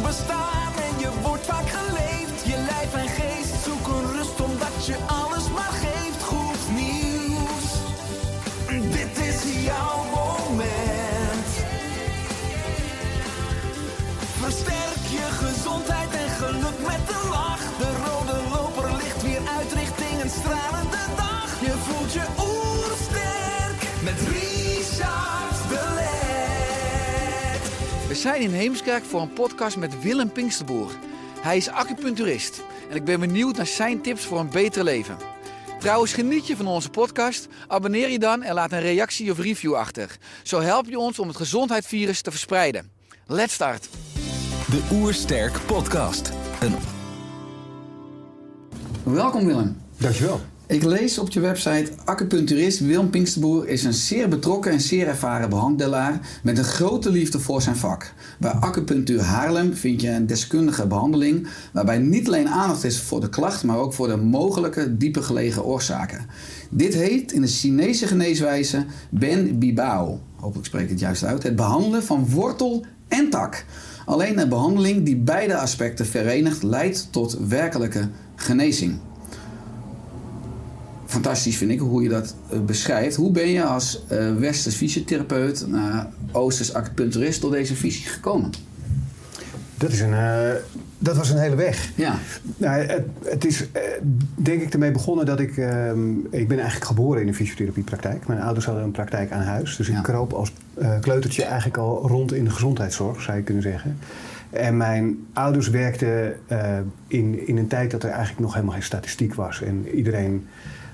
Je zijn in Heemskerk voor een podcast met Willem Pinksterboer. Hij is acupuncturist en ik ben benieuwd naar zijn tips voor een beter leven. Trouwens, geniet je van onze podcast? Abonneer je dan en laat een reactie of review achter. Zo help je ons om het gezondheidsvirus te verspreiden. Let's start! De Oersterk Podcast. Een Welkom Willem. Dankjewel. Ik lees op je website acupuncturist Willem Pinksterboer is een zeer betrokken en zeer ervaren behandelaar met een grote liefde voor zijn vak. Bij Acupunctuur Haarlem vind je een deskundige behandeling waarbij niet alleen aandacht is voor de klacht, maar ook voor de mogelijke dieper gelegen oorzaken. Dit heet in de Chinese geneeswijze Ben Bibao, hopelijk spreek ik het juist uit, het behandelen van wortel en tak. Alleen een behandeling die beide aspecten verenigt leidt tot werkelijke genezing fantastisch vind ik hoe je dat eh, beschrijft. Hoe ben je als eh westers fysiotherapeut naar oosters acupuncturist tot deze visie gekomen? Dat, is een, eh, dat was een hele weg. Ja, Nou, het, het is denk ik ermee begonnen dat ik... ehm, ik ben eigenlijk geboren in een fysiotherapiepraktijk. Mijn ouders hadden een praktijk aan huis. Dus ik kroop als kleutertje eigenlijk al rond in de gezondheidszorg, zou je kunnen zeggen. En mijn ouders werkten in, in een tijd dat er eigenlijk nog helemaal geen statistiek was. En iedereen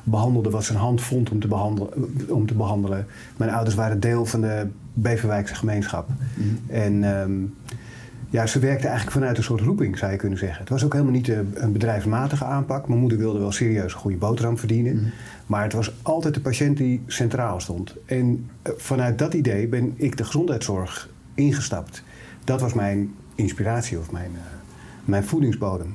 behandelde wat zijn hand vond om te, behandelen, om te behandelen. Mijn ouders waren deel van de Beverwijkse gemeenschap. En ehm, ja, ze werkten eigenlijk vanuit een soort roeping, zou je kunnen zeggen. Het was ook helemaal niet een, een bedrijfsmatige aanpak. Mijn moeder wilde wel serieus een goede boterham verdienen. Maar het was altijd de patiënt die centraal stond. En eh, vanuit dat idee ben ik de gezondheidszorg ingestapt. Dat was mijn inspiratie of mijn, eh, mijn voedingsbodem.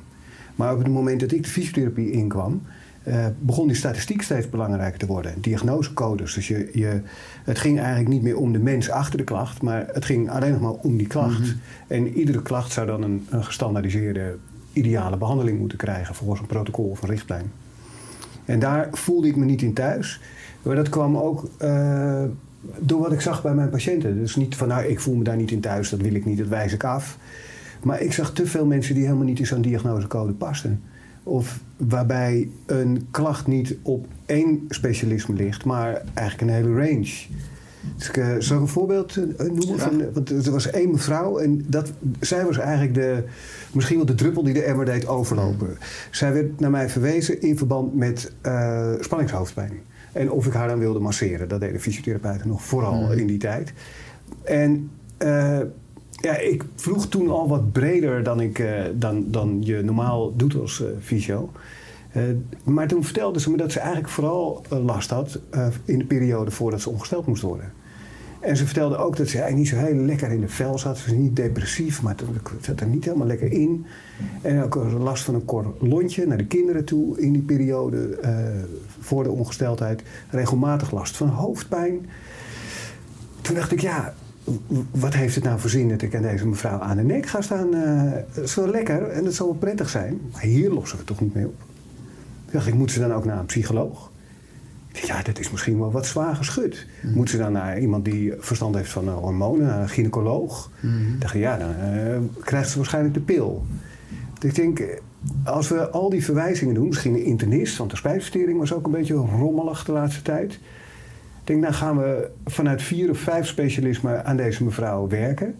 Maar op het moment dat ik de fysiotherapie inkwam, eh, begon die statistiek steeds belangrijker te worden. Diagnosecodes. Dus je, je, het ging eigenlijk niet meer om de mens achter de klacht, maar het ging alleen nog maar om die klacht. En iedere klacht zou dan een, een gestandaardiseerde ideale behandeling moeten krijgen volgens een protocol of een richtlijn. En daar voelde ik me niet in thuis. Maar dat kwam ook eh, door wat ik zag bij mijn patiënten. Dus niet van, nou, ik voel me daar niet in thuis, dat wil ik niet, dat wijs ik af. Maar ik zag te veel mensen die helemaal niet in zo'n diagnosecode pasten. Of waarbij een klacht niet op één specialisme ligt, maar eigenlijk een hele range. Dus ik, zal ik een voorbeeld eh, noemen? Van, eh, want er was één mevrouw en dat, zij was eigenlijk de, misschien wel de druppel die de emmer deed overlopen. Zij werd naar mij verwezen in verband met spanningshoofdpijn. En of ik haar dan wilde masseren. Dat deden fysiotherapeuten nog vooral in die tijd. En ja, ik vroeg toen al wat breder dan, ik, eh, dan, dan je normaal doet als eh, fysio. Eh, maar toen vertelde ze me dat ze eigenlijk vooral last had in de periode voordat ze ongesteld moest worden. En ze vertelde ook dat ze eigenlijk niet zo heel lekker in de vel zat. Ze was niet depressief, maar het zat er niet helemaal lekker in. En ook last van een kort lontje naar de kinderen toe in die periode voor de ongesteldheid. Regelmatig last van hoofdpijn. Toen dacht ik, ja, wat heeft het nou voor zin dat ik aan deze mevrouw aan de nek ga staan? eh, Het is wel lekker en het zal wel prettig zijn. Maar hier lossen we het toch niet mee op. Toen dacht ik, moet ze dan ook naar een psycholoog? Ik dacht, ja, dat is misschien wel wat zwaar geschud. Moet ze dan naar iemand die verstand heeft van eh, hormonen, naar een gynaecoloog? Ik dacht, ja, dan eh, krijgt ze waarschijnlijk de pil. Dus ik denk, eh, als we al die verwijzingen doen, misschien een internist, want de spijsvertering was ook een beetje rommelig de laatste tijd. Ik denk, dan gaan we vanuit vier of vijf specialismen aan deze mevrouw werken.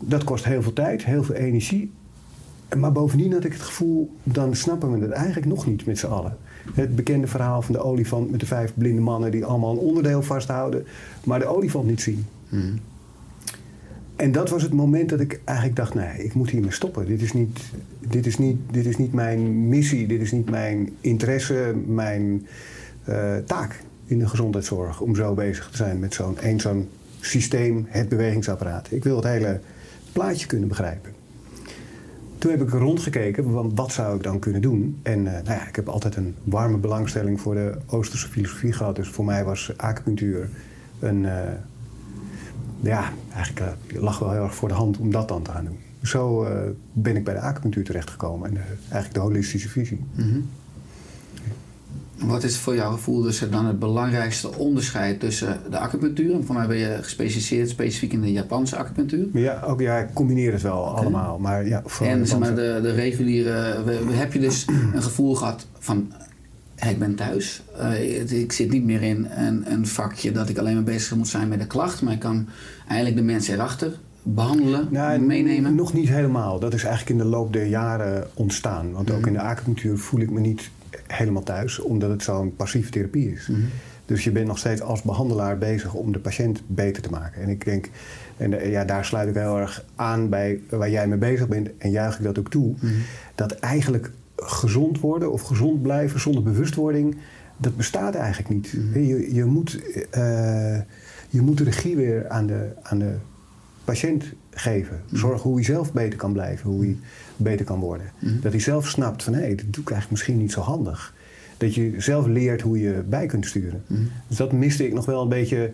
Dat kost heel veel tijd, heel veel energie. Maar bovendien had ik het gevoel, dan snappen we het eigenlijk nog niet met z'n allen. Het bekende verhaal van de olifant met de vijf blinde mannen die allemaal een onderdeel vasthouden, maar de olifant niet zien. en dat was het moment dat ik eigenlijk dacht, nee, ik moet hiermee stoppen. Dit is niet, dit is niet, dit is niet mijn missie, dit is niet mijn interesse, mijn eh, taak in de gezondheidszorg. Om zo bezig te zijn met zo'n één zo'n systeem, het bewegingsapparaat. Ik wil het hele plaatje kunnen begrijpen. Toen heb ik rondgekeken, want wat zou ik dan kunnen doen? En eh, nou ja, ik heb altijd een warme belangstelling voor de Oosterse filosofie gehad. Dus voor mij was acupunctuur een... eh, ja, eigenlijk lag wel heel erg voor de hand om dat dan te gaan doen. Zo ben ik bij de acupunctuur terechtgekomen en eigenlijk de holistische visie. Wat is voor jouw gevoel dus dan het belangrijkste onderscheid tussen de acupunctuur? En voor mij ben je gespecialiseerd specifiek in de Japanse acupunctuur. Ja, ook, ja, ik combineer het wel allemaal. Maar ja, En zeg maar, de, de reguliere. we- we- Heb je dus een gevoel gehad van. ik ben thuis. Eh, ik zit niet meer in een, een vakje dat ik alleen maar bezig moet zijn met de klacht. Maar ik kan eigenlijk de mensen erachter behandelen, Nou, meenemen. Nog niet helemaal. Dat is eigenlijk in de loop der jaren ontstaan. Want Mhm. ook in de acupunctuur voel ik me niet helemaal thuis, omdat het zo'n passieve therapie is. Mhm. Dus je bent nog steeds als behandelaar bezig om de patiënt beter te maken. En ik denk, en eh, ja, daar sluit ik heel erg aan bij waar jij mee bezig bent en juich ik dat ook toe. Mhm. Dat eigenlijk gezond worden of gezond blijven zonder bewustwording, dat bestaat eigenlijk niet. Mhm. Je, je, moet, eh, je moet de regie weer aan de, aan de patiënt geven. Zorg hoe hij zelf beter kan blijven, hoe hij beter kan worden. Mhm. Dat hij zelf snapt van hé, dat doe ik eigenlijk misschien niet zo handig. Dat je zelf leert hoe je bij kunt sturen. Mhm. Dus dat miste ik nog wel een beetje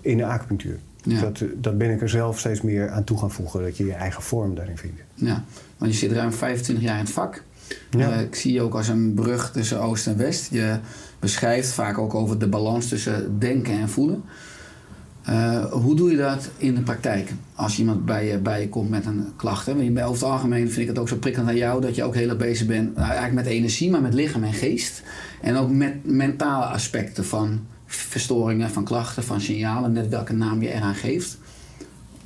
in de acupunctuur. Ja. Dat, dat ben ik er zelf steeds meer aan toe gaan voegen, dat je je eigen vorm daarin vindt. Ja, want je zit ruim 25 jaar in het vak. Ja. Eh, ik zie je ook als een brug tussen Oost en West. Je beschrijft vaak ook over de balans tussen denken en voelen. Eh, hoe doe je dat in de praktijk? Als iemand bij je, bij je komt met een klacht. Hè? Over het algemeen vind ik het ook zo prikkelend aan jou dat je ook heel erg bezig bent, nou, eigenlijk met energie, maar met lichaam en geest. En ook met mentale aspecten van verstoringen, van klachten, van signalen, net welke naam je eraan geeft.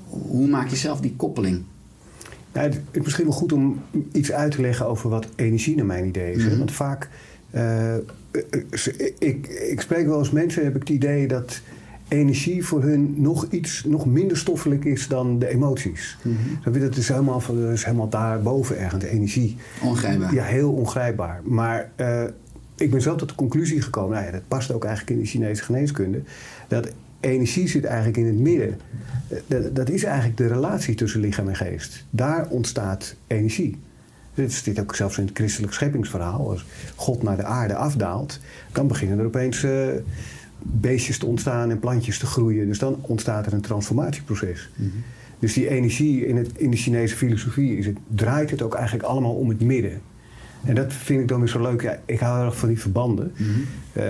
Hoe maak je zelf die koppeling? Nou, het is misschien wel goed om iets uit te leggen over wat energie naar mijn idee is. Mhm. Want vaak, eh, eh, ik, ik spreek wel eens mensen, heb ik het idee dat energie voor hun nog iets, nog minder stoffelijk is dan de emoties. Mm Dat is helemaal, van- dat is helemaal daarboven ergens, de energie. Ongrijpbaar. Ja, heel ongrijpbaar. Maar eh, ik ben zelf tot de conclusie gekomen, nou ja, dat past ook eigenlijk in de Chinese geneeskunde, dat energie zit eigenlijk in het midden. Eh, Dat, dat is eigenlijk de relatie tussen lichaam en geest. Daar ontstaat energie. Dit zit ook zelfs in het christelijk scheppingsverhaal. Als God naar de aarde afdaalt, dan beginnen er opeens eh, beestjes te ontstaan en plantjes te groeien. Dus dan ontstaat er een transformatieproces. Dus die energie in, het, in de Chinese filosofie is het, draait het ook eigenlijk allemaal om het midden. En dat vind ik dan weer zo leuk. Ja, ik hou heel erg van die verbanden. Eh,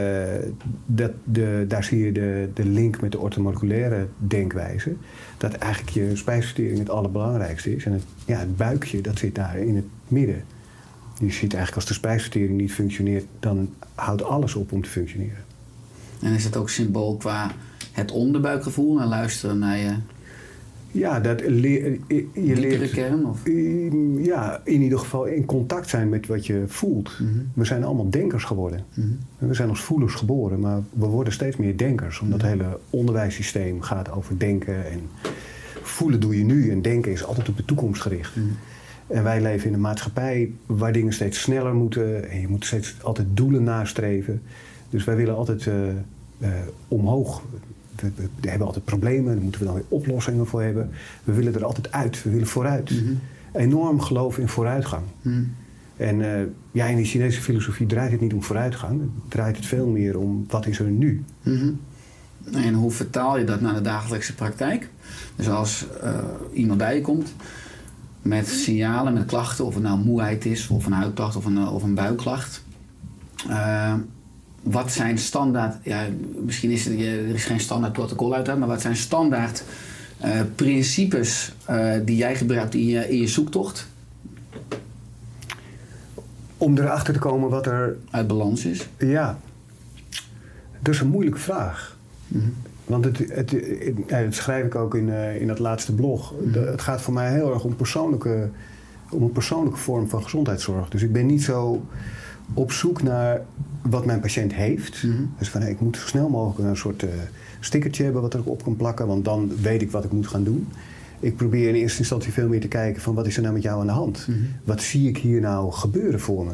dat de, daar zie je de, de link met de orthomoleculaire denkwijze. Dat eigenlijk je spijsvertering het allerbelangrijkste is. En het, ja, het buikje, dat zit daar in het midden. Je ziet eigenlijk als de spijsvertering niet functioneert, dan houdt alles op om te functioneren. En is het ook symbool qua het onderbuikgevoel en luisteren naar je Ja, dat leer, je leert kern? Of? Ja, in ieder geval in contact zijn met wat je voelt. We zijn allemaal denkers geworden. We zijn als voelers geboren, maar we worden steeds meer denkers. Omdat het hele onderwijssysteem gaat over denken. En voelen doe je nu en denken is altijd op de toekomst gericht. En wij leven in een maatschappij waar dingen steeds sneller moeten. En je moet steeds altijd doelen nastreven. Dus wij willen altijd eh, omhoog. We, we- we hebben altijd problemen, daar moeten we dan weer oplossingen voor hebben. We willen er altijd uit, we willen vooruit. Enorm geloof in vooruitgang. En eh, ja, in de Chinese filosofie draait het niet om vooruitgang. Het draait het veel meer om wat is er nu. Mhm. En hoe vertaal je dat naar de dagelijkse praktijk? Dus als eh, iemand bij je komt met signalen, met klachten, of het nou moeheid is, of een huidklacht of een, eh, of een buikklacht. Eh, wat zijn standaard, ja, misschien is er, er is geen standaard protocol uit, maar wat zijn standaard eh, principes eh, die jij gebruikt in je, in je zoektocht Om erachter te komen wat er uit balans is? Ja, dat is een moeilijke vraag. Want het, het, dat schrijf ik ook in, eh, in dat laatste blog. De- het gaat voor mij heel erg om, persoonlijke, om een persoonlijke vorm van gezondheidszorg. Dus ik ben niet zo op zoek naar wat mijn patiënt heeft. Dus van ik moet zo snel mogelijk een soort eh, stickertje hebben wat ik op kan plakken, want dan weet ik wat ik moet gaan doen. Ik probeer in eerste instantie veel meer te kijken van wat is er nou met jou aan de hand? Wat zie ik hier nou gebeuren voor me?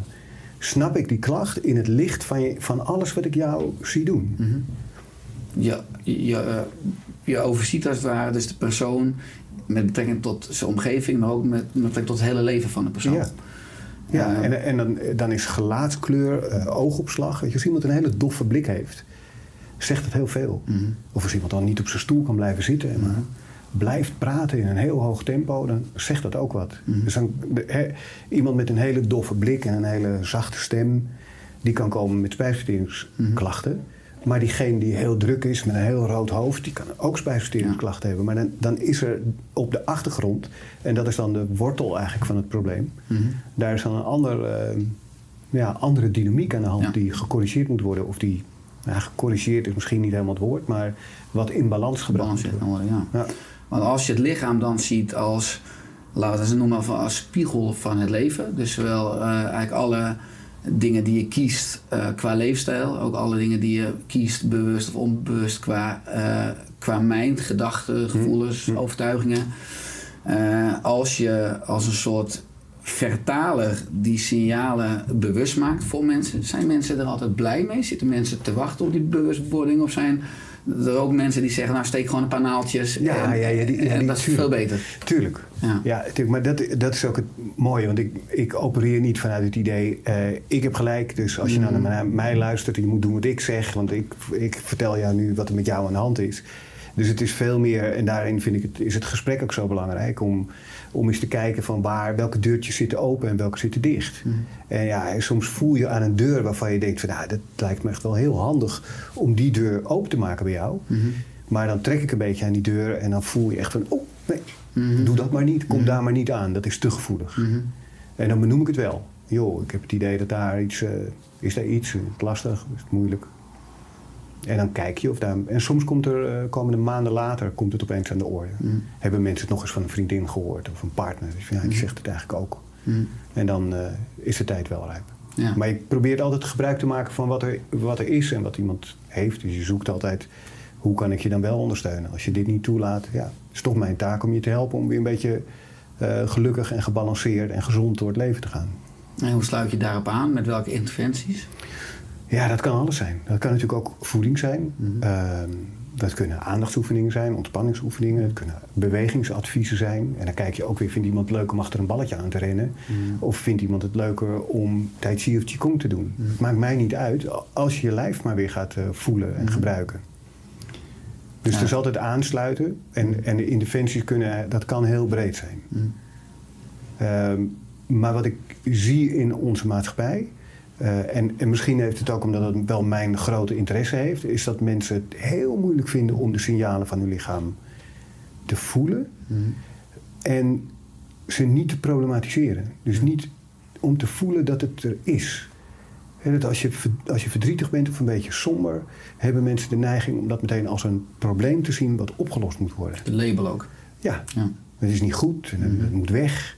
Snap ik die klacht in het licht van, je, van alles wat ik jou zie doen? Je, je, eh, je overziet als het ware dus de persoon met betrekking tot zijn omgeving, maar ook met, met betrekking tot het hele leven van de persoon. Ja. Ja, en, en dan, dan is gelaatskleur, eh, oogopslag. Weet je, als iemand een hele doffe blik heeft, zegt het heel veel. Of als iemand dan niet op zijn stoel kan blijven zitten, maar blijft praten in een heel hoog tempo, dan zegt dat ook wat. Dus dan, iemand met een hele doffe blik en een hele zachte stem, die kan komen met spijsverteringsklachten. Maar diegene die heel druk is met een heel rood hoofd, die kan ook spijsverteringsklachten hebben. Maar dan, dan is er op de achtergrond, en dat is dan de wortel eigenlijk van het probleem, daar is dan een ander, eh, ja, andere dynamiek aan de hand Ja. die gecorrigeerd moet worden. Of die, nou, gecorrigeerd is misschien niet helemaal het woord, maar wat in balans gebracht balans moet worden. ja. Ja. Want als je het lichaam dan ziet als, laten we het noemen, van als spiegel van het leven. Dus zowel eh, eigenlijk alle dingen die je kiest eh, qua leefstijl, ook alle dingen die je kiest, bewust of onbewust, qua, eh, qua mind, gedachten, gevoelens, overtuigingen. Eh, als je als een soort vertaler die signalen bewust maakt voor mensen, zijn mensen er altijd blij mee? Zitten mensen te wachten op die bewustwording? Of zijn er ook mensen die zeggen, nou steek gewoon een paar naaltjes Ja, en, ja, ja, die- ja, en die- dat is tuurlijk. veel beter. Tuurlijk. Ja. Ja, tuurlijk. Maar dat, dat is ook het mooie. Want ik, ik opereer niet vanuit het idee... eh, ik heb gelijk, dus als je nou Mm. naar mij, mij luistert... je moet doen wat ik zeg. Want ik, ik vertel jou nu wat er met jou aan de hand is. Dus het is veel meer... en daarin vind ik het, is het gesprek ook zo belangrijk... om, om eens te kijken van waar, welke deurtjes zitten open... en welke zitten dicht. Mm. En ja, soms voel je aan een deur waarvan je denkt... van, nou, dat lijkt me echt wel heel handig... om die deur open te maken bij jou... Maar dan trek ik een beetje aan die deur en dan voel je echt van... oh, nee, doe dat maar niet. Kom daar maar niet aan. Dat is te gevoelig. En dan benoem ik het wel. Joh, ik heb het idee dat daar iets... eh, is daar iets? Is het lastig? Is het moeilijk? En dan kijk je of daar... En soms komt er, eh, komende maanden later, komt het opeens aan de orde. Hebben mensen het nog eens van een vriendin gehoord of een partner. Dus ja, die zegt het eigenlijk ook. En dan eh, is de tijd wel rijp. Ja. Maar je probeert altijd gebruik te maken van wat er, wat er is en wat iemand heeft. Dus je zoekt altijd, hoe kan ik je dan wel ondersteunen? Als je dit niet toelaat, ja, het is toch mijn taak om je te helpen... om weer een beetje eh, gelukkig en gebalanceerd en gezond door het leven te gaan. En hoe sluit je daarop aan? Met welke interventies? Ja, dat kan alles zijn. Dat kan natuurlijk ook voeding zijn. Ehm, dat kunnen aandachtsoefeningen zijn, ontspanningsoefeningen. Het kunnen bewegingsadviezen zijn. En dan kijk je ook weer, vindt iemand het leuk om achter een balletje aan te rennen? Of vindt iemand het leuker om Tai Chi of Qigong te doen? Het maakt mij niet uit als je je lijf maar weer gaat eh, voelen en gebruiken. Dus Ja. het is altijd aansluiten. En, en de interventies kunnen, dat kan heel breed zijn. Ehm, maar wat ik zie in onze maatschappij, eh, en, en misschien heeft het ook omdat het wel mijn grote interesse heeft, is dat mensen het heel moeilijk vinden om de signalen van hun lichaam te voelen en ze niet te problematiseren. Dus niet om te voelen dat het er is. Dat als, je, als je verdrietig bent of een beetje somber, hebben mensen de neiging om dat meteen als een probleem te zien wat opgelost moet worden. Het label ook. Ja, Ja. het is niet goed en het, het moet weg.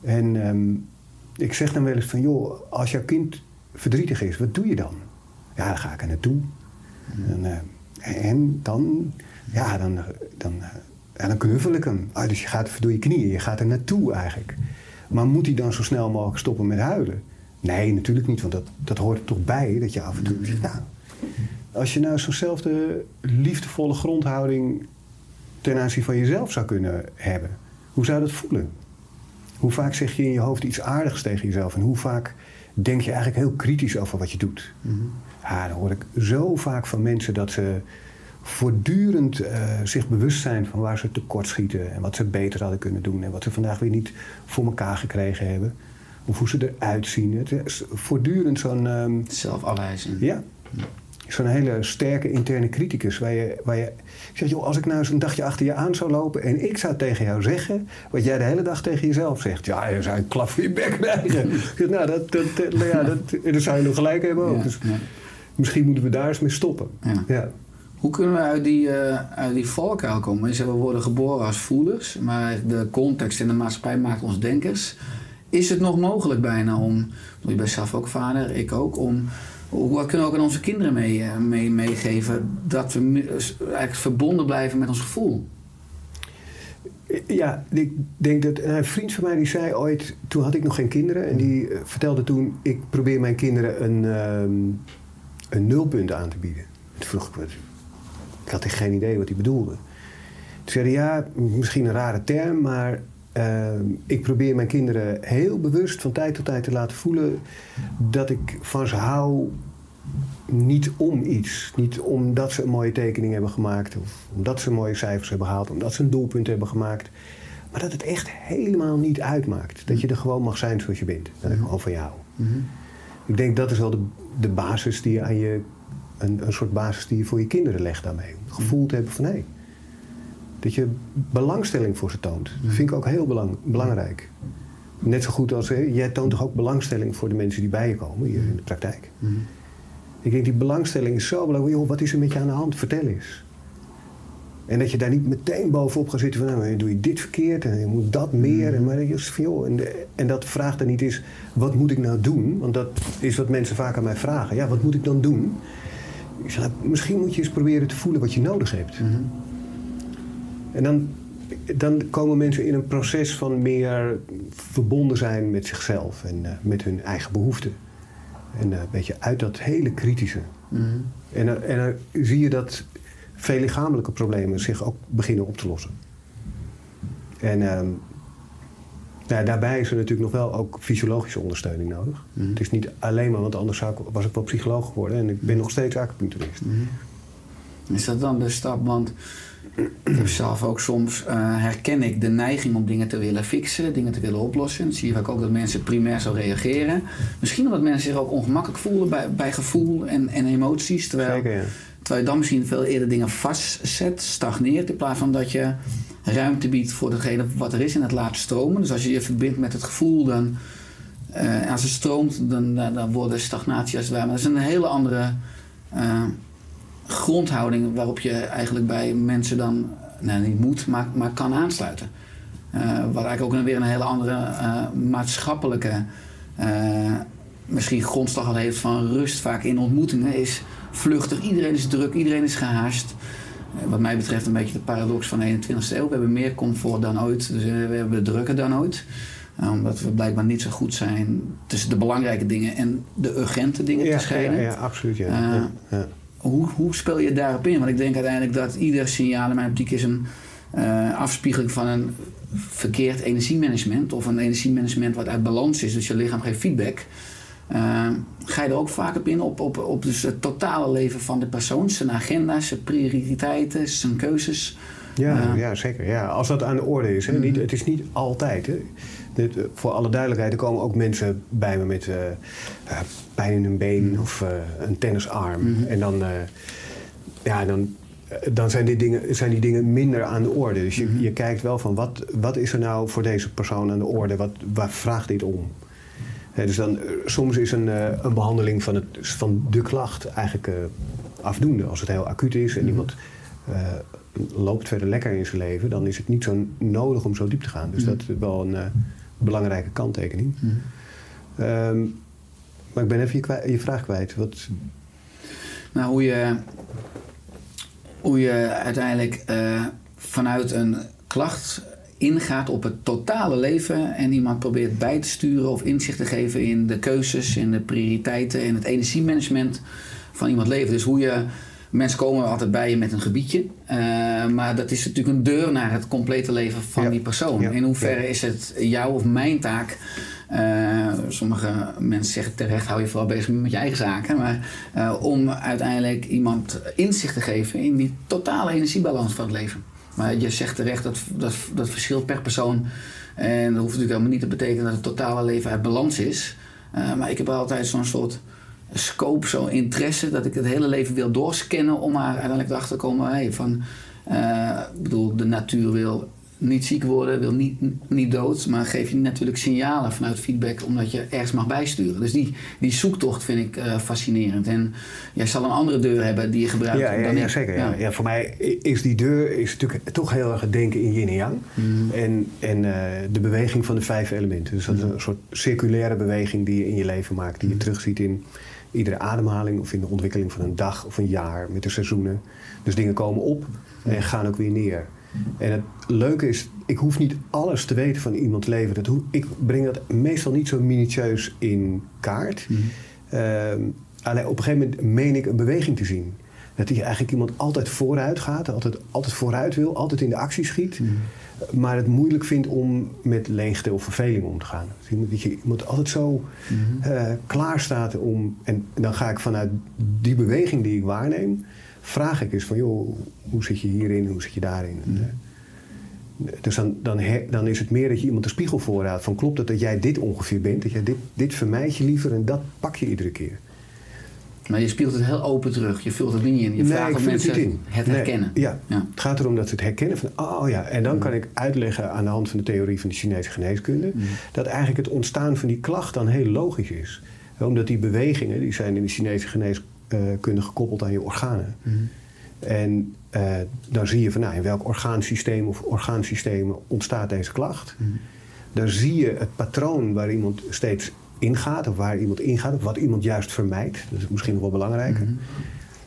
En ehm, ik zeg dan wel eens van, joh, als jouw kind verdrietig is, wat doe je dan? Ja, dan ga ik er naartoe. En, eh, en dan, ja, dan, dan, eh, ja, dan knuffel ik hem. Ah, dus je gaat door je knieën, je gaat er naartoe eigenlijk. Maar moet hij dan zo snel mogelijk stoppen met huilen? Nee, natuurlijk niet, want dat, dat hoort er toch bij, dat je af en toe zegt, nou, als je nou zo'nzelfde liefdevolle grondhouding ten aanzien van jezelf zou kunnen hebben, hoe zou dat voelen? Hoe vaak zeg je in je hoofd iets aardigs tegen jezelf en hoe vaak denk je eigenlijk heel kritisch over wat je doet? Ja, dan hoor ik zo vaak van mensen dat ze voortdurend eh, zich bewust zijn van waar ze tekortschieten en wat ze beter hadden kunnen doen en wat ze vandaag weer niet voor elkaar gekregen hebben. Of hoe ze eruit zien. Het is voortdurend zo'n Zelfafwijzing. ja. Zo'n hele sterke interne criticus. Waar je, waar je ik zeg, joh, als ik nou eens een dagje achter je aan zou lopen en ik zou tegen jou zeggen wat jij de hele dag tegen jezelf zegt. Ja, je zou een klap voor je bek krijgen. Nou, dat, dat, nou ja, dat, dat zou je nog gelijk hebben ook. Ja, Dus ja. misschien moeten we daar eens mee stoppen. Ja. Hoe kunnen we uit die, eh uit die valkuil komen? Zegt, we worden geboren als voelers, maar de context in de maatschappij maakt ons denkers. Is het nog mogelijk bijna om, je bent zelf ook vader, ik ook, om, hoe kunnen we ook aan onze kinderen mee, eh, mee, meegeven dat we mi- eigenlijk verbonden blijven met ons gevoel? Ja, ik denk dat een vriend van mij die zei ooit, toen had ik nog geen kinderen, en die eh, vertelde toen: ik probeer mijn kinderen een, ehm, een nulpunt aan te bieden. Toen vroeg ik wat. Ik had geen idee wat hij bedoelde. Toen zei hij: ja, misschien een rare term, maar ehm, ik probeer mijn kinderen heel bewust van tijd tot tijd te laten voelen dat ik van ze hou. Niet om iets. Niet omdat ze een mooie tekening hebben gemaakt. Of omdat ze mooie cijfers hebben gehaald. Omdat ze een doelpunt hebben gemaakt. Maar dat het echt helemaal niet uitmaakt. Dat je er gewoon mag zijn zoals je bent. Dat ik gewoon van jou. Ik denk dat is wel de, de basis die je aan je. Een, een soort basis die je voor je kinderen legt daarmee. Het gevoel te hebben van hé. Dat je belangstelling voor ze toont. Dat vind ik ook heel belang, belangrijk. Net zo goed als jij toont toch ook belangstelling voor de mensen die bij je komen hier in de praktijk. Ik denk die belangstelling is zo belangrijk. Joh, wat is er met je aan de hand? Vertel eens. En dat je daar niet meteen bovenop gaat zitten van, nou, doe je dit verkeerd en je moet dat meer. En, maar joh, en, de- en dat vraagt dan niet is, wat moet ik nou doen? Want dat is wat mensen vaak aan mij vragen. Ja, wat moet ik dan doen? Ik zeg, nou, misschien moet je eens proberen te voelen wat je nodig hebt. En dan, dan komen mensen in een proces van meer verbonden zijn met zichzelf en eh, met hun eigen behoeften. En eh, een beetje uit dat hele kritische. En, dan- en dan zie je dat veel lichamelijke problemen zich ook beginnen op te lossen. En ehm, nou, daarbij is er natuurlijk nog wel ook fysiologische ondersteuning nodig. Het is niet alleen maar, want anders zou ik, was ik wel psycholoog geworden en ik ben nog steeds acupuncturist. Is dat dan de stap? Want zelf ook soms eh, herken ik de neiging om dingen te willen fixen, dingen te willen oplossen. Dan zie je vaak ook dat mensen primair zo reageren. Misschien omdat mensen zich ook ongemakkelijk voelen bij, bij gevoel en, en emoties. Terwijl, Zeker, ja. terwijl je dan misschien veel eerder dingen vastzet, stagneert, in plaats van dat je ruimte biedt voor degene wat er is en het laat stromen. Dus als je je verbindt met het gevoel, dan eh, als het stroomt, dan, dan, dan wordt de stagnatie als het ware. Maar dat is een hele andere eh, grondhouding waarop je eigenlijk bij mensen dan, nou niet moet, maar, maar kan aansluiten. Eh, wat eigenlijk ook weer een hele andere eh, maatschappelijke eh, misschien grondslag al heeft van rust vaak in ontmoetingen is vluchtig. Iedereen is druk, iedereen is gehaast. Eh, Wat mij betreft een beetje de paradox van de 21ste eeuw. We hebben meer comfort dan ooit, dus we hebben drukker dan ooit. Omdat we blijkbaar niet zo goed zijn tussen de belangrijke dingen en de urgente dingen Ja, te scheiden. ja, ja, absoluut. Ja. Ja, ja. Hoe, hoe speel je daarop in? Want ik denk uiteindelijk dat ieder signaal in mijn optiek is een eh, afspiegeling van een verkeerd energiemanagement. Of een energiemanagement wat uit balans is, dus je lichaam geeft feedback. Eh, ga je er ook vaak op in, op, op, op dus het totale leven van de persoon, zijn agenda's, zijn prioriteiten, zijn keuzes. Ja, Ja. ja, zeker. Ja, als dat aan de orde is. Hè. Niet, het is niet altijd. Hè. Dit, eh, voor alle duidelijkheid, er komen ook mensen bij me met eh, eh, pijn in hun been of eh, een tennisarm. En dan, ja, dan, dan zijn, die dingen, zijn die dingen minder aan de orde. Dus je, je kijkt wel van wat, wat is er nou voor deze persoon aan de orde? Wat, waar vraagt dit om? Dus dan, soms is een, een behandeling van, het, van de klacht eigenlijk afdoende. Als het heel acuut is en iemand loopt verder lekker in zijn leven, dan is het niet zo nodig om zo diep te gaan. Dus dat is wel een belangrijke kanttekening. Ehm, maar ik ben even je, je vraag kwijt. Wat, Nou, hoe je, hoe je uiteindelijk eh, vanuit een klacht ingaat op het totale leven en iemand probeert bij te sturen of inzicht te geven in de keuzes, in de prioriteiten en het energiemanagement van iemand leven. Dus hoe je. Mensen komen altijd bij je met een gebiedje, eh, maar dat is natuurlijk een deur naar het complete leven van Ja. die persoon. Ja. In hoeverre is het jouw of mijn taak eh, sommige mensen zeggen terecht, hou je vooral bezig met je eigen zaken. Maar eh, om uiteindelijk iemand inzicht te geven in die totale energiebalans van het leven. Maar je zegt terecht, dat, dat, dat verschilt per persoon. En dat hoeft natuurlijk helemaal niet te betekenen dat het totale leven uit balans is. Maar ik heb altijd zo'n soort scope, zo'n interesse, dat ik het hele leven wil doorscannen om er uiteindelijk erachter te komen hey, van, eh, ik bedoel, de natuur wil niet ziek worden, wil niet, niet dood, maar geef je natuurlijk signalen vanuit feedback omdat je ergens mag bijsturen. Dus die, die zoektocht vind ik eh, fascinerend. En jij zal een andere deur hebben die je gebruikt ja, ja, dan ja, zeker. Ja. Ja, voor mij is die deur is natuurlijk toch heel erg het denken in yin en yang. En, en eh, de beweging van de vijf elementen. Dus dat is een soort circulaire beweging die je in je leven maakt. Die je terugziet in iedere ademhaling of in de ontwikkeling van een dag of een jaar met de seizoenen. Dus dingen komen op en gaan ook weer neer. En het leuke is, ik hoef niet alles te weten van iemands leven. Dat ik breng dat meestal niet zo minutieus in kaart. Ehm, alleen op een gegeven moment meen ik een beweging te zien. Dat hij eigenlijk iemand altijd vooruit gaat, altijd, altijd vooruit wil, altijd in de actie schiet. Maar het moeilijk vindt om met leegte of verveling om te gaan. Dus dat je iemand altijd zo eh, klaar staat om. En dan ga ik vanuit die beweging die ik waarneem, vraag ik eens van joh, hoe zit je hierin, hoe zit je daarin? En, eh, dus dan, dan, is het meer dat je iemand de spiegel voorhoudt. Van klopt het dat jij dit ongeveer bent? Dat jij dit, dit vermijd je liever en dat pak je iedere keer. Maar je speelt het heel open terug. Je vult het niet in. Je Nee, vraagt of het mensen het Nee, herkennen. ja. Ja. het gaat erom dat ze het herkennen van, oh ja. En dan kan ik uitleggen aan de hand van de theorie van de Chinese geneeskunde, dat eigenlijk het ontstaan van die klacht dan heel logisch is. Omdat die bewegingen, die zijn in de Chinese geneeskunde gekoppeld aan je organen. En eh, dan zie je van, nou, in welk orgaansysteem of orgaansystemen ontstaat deze klacht. Dan zie je het patroon waar iemand steeds ingaat, of waar iemand ingaat, of wat iemand juist vermijdt. Dat is misschien nog wel belangrijker.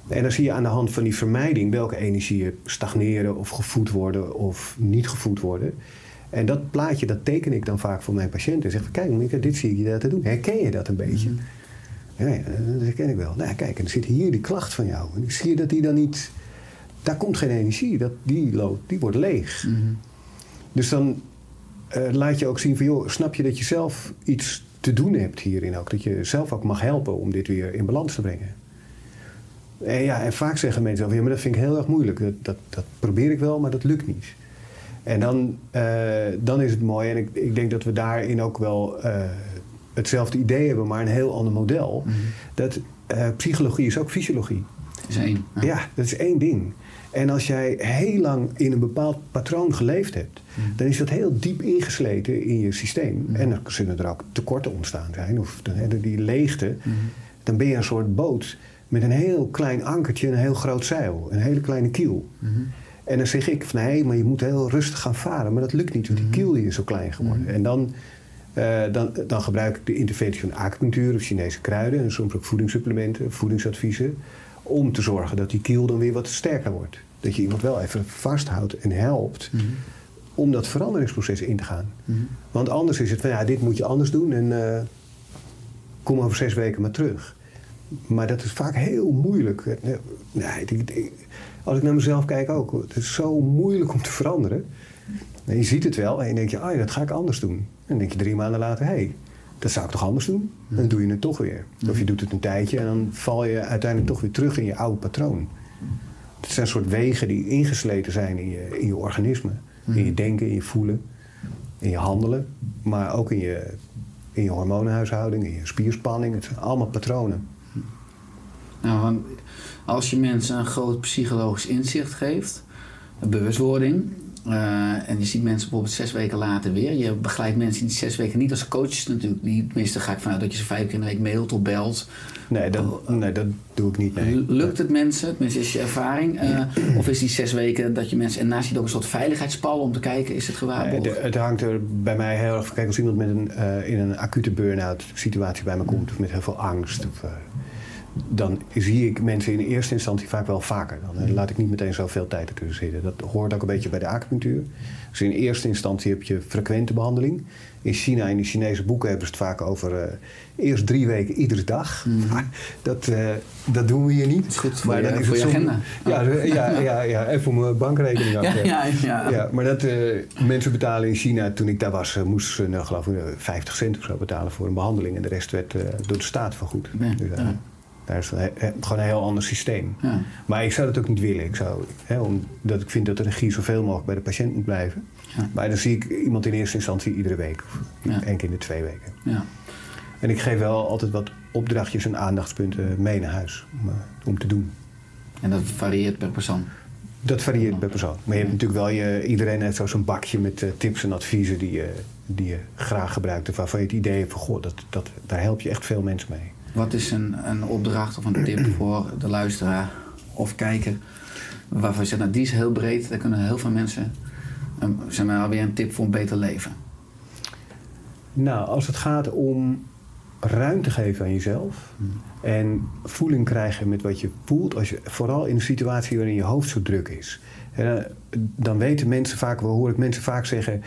En dan zie je aan de hand van die vermijding welke energieën stagneren of gevoed worden of niet gevoed worden. En dat plaatje, dat teken ik dan vaak voor mijn patiënten. En zeg van, kijk, Mieke, dit zie ik je dat te doen. Herken je dat een beetje? Ja, ja, dat herken ik wel. Nou, kijk, en dan zit hier die klacht van jou. En zie je dat die dan niet... Daar komt geen energie. Dat, die, loopt, die wordt leeg. Dus dan eh, laat je ook zien van, joh, snap je dat je zelf iets te doen hebt hierin ook? Dat je zelf ook mag helpen om dit weer in balans te brengen. En, ja, en vaak zeggen mensen ja, maar dat vind ik heel erg moeilijk. Dat, dat, dat probeer ik wel, maar dat lukt niet. En dan, eh, dan is het mooi. En ik, ik denk dat we daarin ook wel eh, hetzelfde idee hebben, maar een heel ander model. Dat eh, psychologie is ook fysiologie. Dat is één. Ja. Ja, dat is één ding. En als jij heel lang in een bepaald patroon geleefd hebt, dan is dat heel diep ingesleten in je systeem. En dan zullen er ook tekorten ontstaan zijn, of dan, die leegte. Dan ben je een soort boot met een heel klein ankertje en een heel groot zeil, een hele kleine kiel. En dan zeg ik van nee, maar je moet heel rustig gaan varen. Maar dat lukt niet, want die kiel die is zo klein geworden. En dan, eh, dan, dan gebruik ik de interventie van acupunctuur of Chinese kruiden en soms ook voedingssupplementen, voedingsadviezen. Om te zorgen dat die kiel dan weer wat sterker wordt. Dat je iemand wel even vasthoudt en helpt om dat veranderingsproces in te gaan. Want anders is het van ja, dit moet je anders doen en eh, kom over zes weken maar terug. Maar dat is vaak heel moeilijk. Nee, ik- ik- als ik naar mezelf kijk ook. Het is zo moeilijk om te veranderen. En je ziet het wel en je denkt je, ah dat ga ik anders doen. En dan denk je drie maanden later, hé, hey, dat zou ik toch anders doen? En dan doe je het toch weer. Of je doet het een tijdje en dan val je uiteindelijk toch weer terug in je oude patroon. Het zijn een soort wegen die ingesleten zijn in je, in je organisme. In je denken, in je voelen, in je handelen. Maar ook in je, in je hormonenhuishouding, in je spierspanning. Het zijn allemaal patronen. Nou, want als je mensen een groot psychologisch inzicht geeft, een bewustwording, eh, en je ziet mensen bijvoorbeeld zes weken later weer. Je begeleidt mensen in die zes weken niet als coaches natuurlijk. Niet, tenminste ga ik vanuit dat je ze vijf keer in de week mailt of belt. Nee, dat, nee, dat doe ik niet. Nee. Lukt het mensen, tenminste is je ervaring, eh, of is die zes weken dat je mensen... En naast je ook een soort veiligheidspal om te kijken, is het gewaarborgd? het hangt er bij mij heel erg van. Kijk, als iemand met een, eh, in een acute burn-out situatie bij me komt, of met heel veel angst, of, dan zie ik mensen in eerste instantie vaak wel vaker. Dan eh, laat ik niet meteen zoveel tijd ertussen zitten. Dat hoort ook een beetje bij de acupunctuur. Dus in eerste instantie heb je frequente behandeling. In China, in de Chinese boeken, hebben ze het vaak over eh, eerst drie weken iedere dag. Maar dat, eh, dat doen we hier niet. is goed voor maar je- dan is voor het je soms- agenda. Ja, ja, ja, ja, en voor mijn bankrekening ook. ja, ja, ja. Ja, maar dat mensen betalen in China, toen ik daar was, moesten ze nou, geloof ik eh, 50 cent of zo betalen voor een behandeling. En de rest werd door de staat vergoed. Ja, Dus, ja. Daar is gewoon een heel ander systeem. Ja. Maar ik zou dat ook niet willen. Ik zou, hè, omdat ik vind dat de regie zoveel mogelijk bij de patiënt moet blijven. Ja. Maar dan zie ik iemand in eerste instantie iedere week. Of Ja. één keer in de twee weken. ja. En ik geef wel altijd wat opdrachtjes en aandachtspunten mee naar huis. Om, eh, om te doen. En dat varieert per persoon. Dat varieert per persoon. Maar je hebt natuurlijk wel je, iedereen heeft zo zo'n bakje met eh, tips en adviezen die je, die je graag gebruikt. Of waarvan je het idee hebt van, goh, dat, dat, daar help je echt veel mensen mee. Wat is een, een opdracht of een tip voor de luisteraar of kijker? Waarvan je zegt, nou die is heel breed, daar kunnen heel veel mensen... Um, zeg maar alweer een tip voor een beter leven. Nou, als het gaat om ruimte geven aan jezelf. En voeling krijgen met wat je voelt. Als je, vooral in een situatie waarin je hoofd zo druk is. En, dan weten mensen vaak, hoor ik mensen vaak zeggen...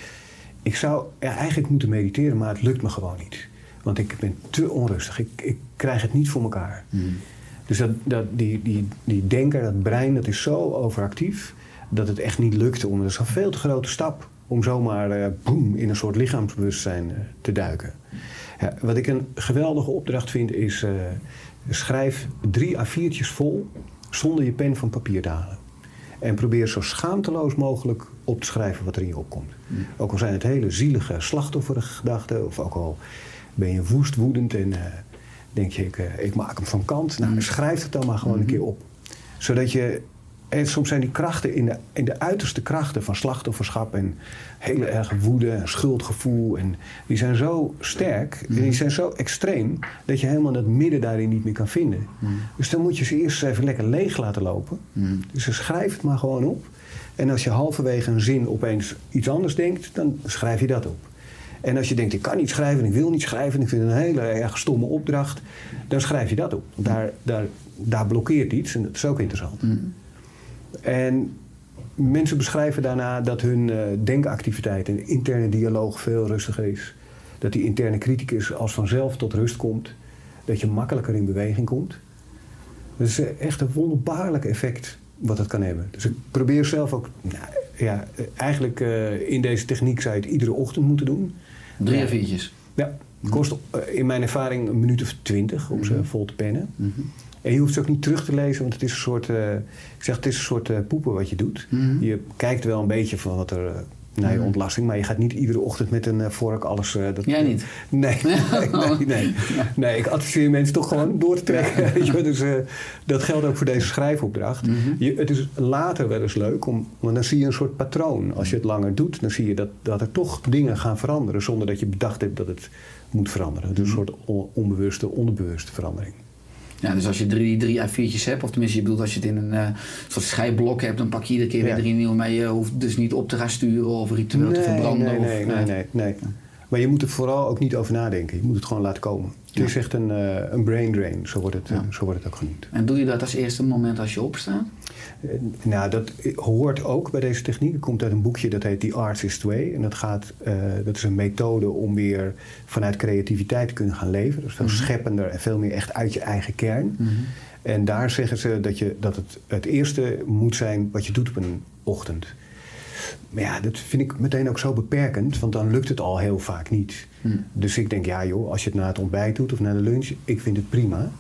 ik zou ja, eigenlijk moeten mediteren, maar het lukt me gewoon niet. Want ik ben te onrustig. Ik, ik krijg het niet voor elkaar. Dus dat, dat, die, die, die denker, dat brein, dat is zo overactief... dat het echt niet lukte. Om, dat is een veel te grote stap om zomaar eh, boem, in een soort lichaamsbewustzijn eh, te duiken. Ja, wat ik een geweldige opdracht vind is... eh, schrijf drie A4'tjes vol zonder je pen van papier te halen. En probeer zo schaamteloos mogelijk op te schrijven wat er in je opkomt. Ook al zijn het hele zielige, slachtofferige gedachten... of ook al ben je woest, woedend en eh, denk je, ik, eh, ik maak hem van kant. Nou, schrijf het dan maar gewoon een keer op. Zodat je... En soms zijn die krachten in de, in de uiterste krachten van slachtofferschap... en hele erge woede en schuldgevoel... En die zijn zo sterk en die zijn zo extreem... dat je helemaal dat midden daarin niet meer kan vinden. Dus dan moet je ze eerst eens even lekker leeg laten lopen. Dus dan schrijf het maar gewoon op. En als je halverwege een zin opeens iets anders denkt... dan schrijf je dat op. En als je denkt, ik kan niet schrijven, ik wil niet schrijven... ik vind het een hele erg stomme opdracht... dan schrijf je dat op. Daar, daar, daar blokkeert iets en dat is ook interessant. En mensen beschrijven daarna dat hun eh, denkactiviteit en interne dialoog veel rustiger is. Dat die interne criticus als vanzelf tot rust komt. Dat je makkelijker in beweging komt. Dat is eh, echt een wonderbaarlijk effect wat dat kan hebben. Dus ik probeer zelf ook, nou, ja, eh, eigenlijk in deze techniek zou je het iedere ochtend moeten doen. Drie Ja. A4'tjes. Ja, het kost eh, in mijn ervaring een minuut of twintig om ze vol te pennen. En je hoeft ze ook niet terug te lezen, want het is een soort, eh, ik zeg, het is een soort eh, poepen wat je doet. Je kijkt wel een beetje van wat er naar je ontlasting, maar je gaat niet iedere ochtend met een eh, vork alles. eh, dat, Jij niet? Nee, nee, nee, nee. Nee, ik adviseer mensen toch gewoon door te trekken. wel. dus eh, dat geldt ook voor deze schrijfopdracht. je, het is later wel eens leuk, om, want dan zie je een soort patroon. Als je het langer doet, dan zie je dat, dat er toch dingen gaan veranderen zonder dat je bedacht hebt dat het moet veranderen. Dus een soort on- onbewuste, onderbewuste verandering. Ja, dus als je drie, drie A4'tjes hebt, of tenminste je bedoelt als je het in een eh, soort schijfblok hebt, dan pak je iedere keer weer drie nieuwe, maar je hoeft dus niet op te gaan sturen of ritueel te verbranden. Nee, of, nee, eh, nee, nee. Maar je moet er vooral ook niet over nadenken. Je moet het gewoon laten komen. Het is echt een, eh, een brain drain, zo wordt, het, eh, zo wordt het ook genoemd. En doe je dat als eerste moment als je opstaat? Eh, Nou, dat hoort ook bij deze techniek. Het komt uit een boekje dat heet The Artist Way. En dat, gaat, eh, dat is een methode om weer vanuit creativiteit te kunnen gaan leven. Dus veel scheppender en veel meer echt uit je eigen kern. En daar zeggen ze dat, je, dat het het eerste moet zijn wat je doet op een ochtend. Maar ja, dat vind ik meteen ook zo beperkend, want dan lukt het al heel vaak niet. Dus ik denk, ja joh, als je het na het ontbijt doet of na de lunch, ik vind het prima.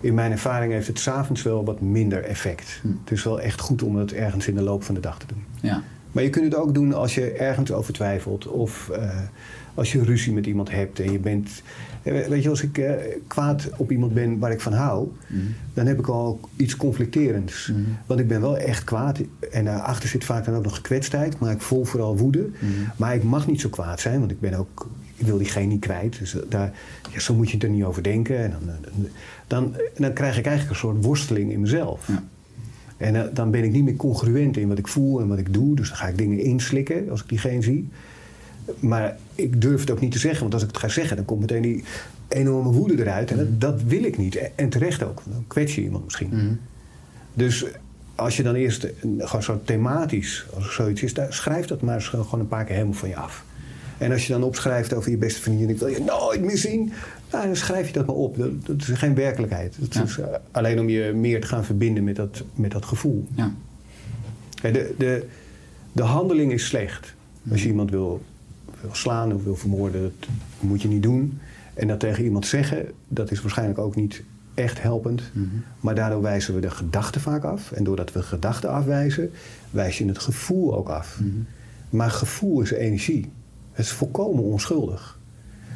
In mijn ervaring heeft het s'avonds wel wat minder effect. Het is wel echt goed om het ergens in de loop van de dag te doen. Ja. Maar je kunt het ook doen als je ergens over twijfelt. Of eh, als je ruzie met iemand hebt en je bent... eh, Weet je, als ik eh, kwaad op iemand ben waar ik van hou... dan heb ik al iets conflicterends. Want ik ben wel echt kwaad. En daarachter zit vaak dan ook nog gekwetstheid. Maar ik voel vooral woede. Maar ik mag niet zo kwaad zijn, want ik ben ook... Ik wil diegene niet kwijt. Dus daar, ja, zo moet je er niet over denken. En dan, eh, dan, dan krijg ik eigenlijk een soort worsteling in mezelf. Ja. En dan ben ik niet meer congruent in wat ik voel en wat ik doe. Dus dan ga ik dingen inslikken als ik diegene zie. Maar ik durf het ook niet te zeggen, want als ik het ga zeggen, dan komt meteen die enorme woede eruit. En dat, dat wil ik niet. En- terecht ook, dan kwets je iemand misschien. Dus als je dan eerst gewoon zo thematisch, als er zoiets is, daar, schrijf dat maar eens gewoon een paar keer helemaal van je af. En als je dan opschrijft over je beste vriendin, ik wil je nooit meer zien, nou, dan schrijf je dat maar op. Dat, dat is geen werkelijkheid. Dat Ja. is eh, alleen om je meer te gaan verbinden met dat, met dat gevoel. Ja. De, de, de handeling is slecht. Als je iemand wil, wil slaan of wil vermoorden, dat moet je niet doen. En dat tegen iemand zeggen, dat is waarschijnlijk ook niet echt helpend. Maar daardoor wijzen we de gedachte vaak af. En doordat we gedachten afwijzen, wijs je het gevoel ook af. Maar gevoel is energie. Het is volkomen onschuldig.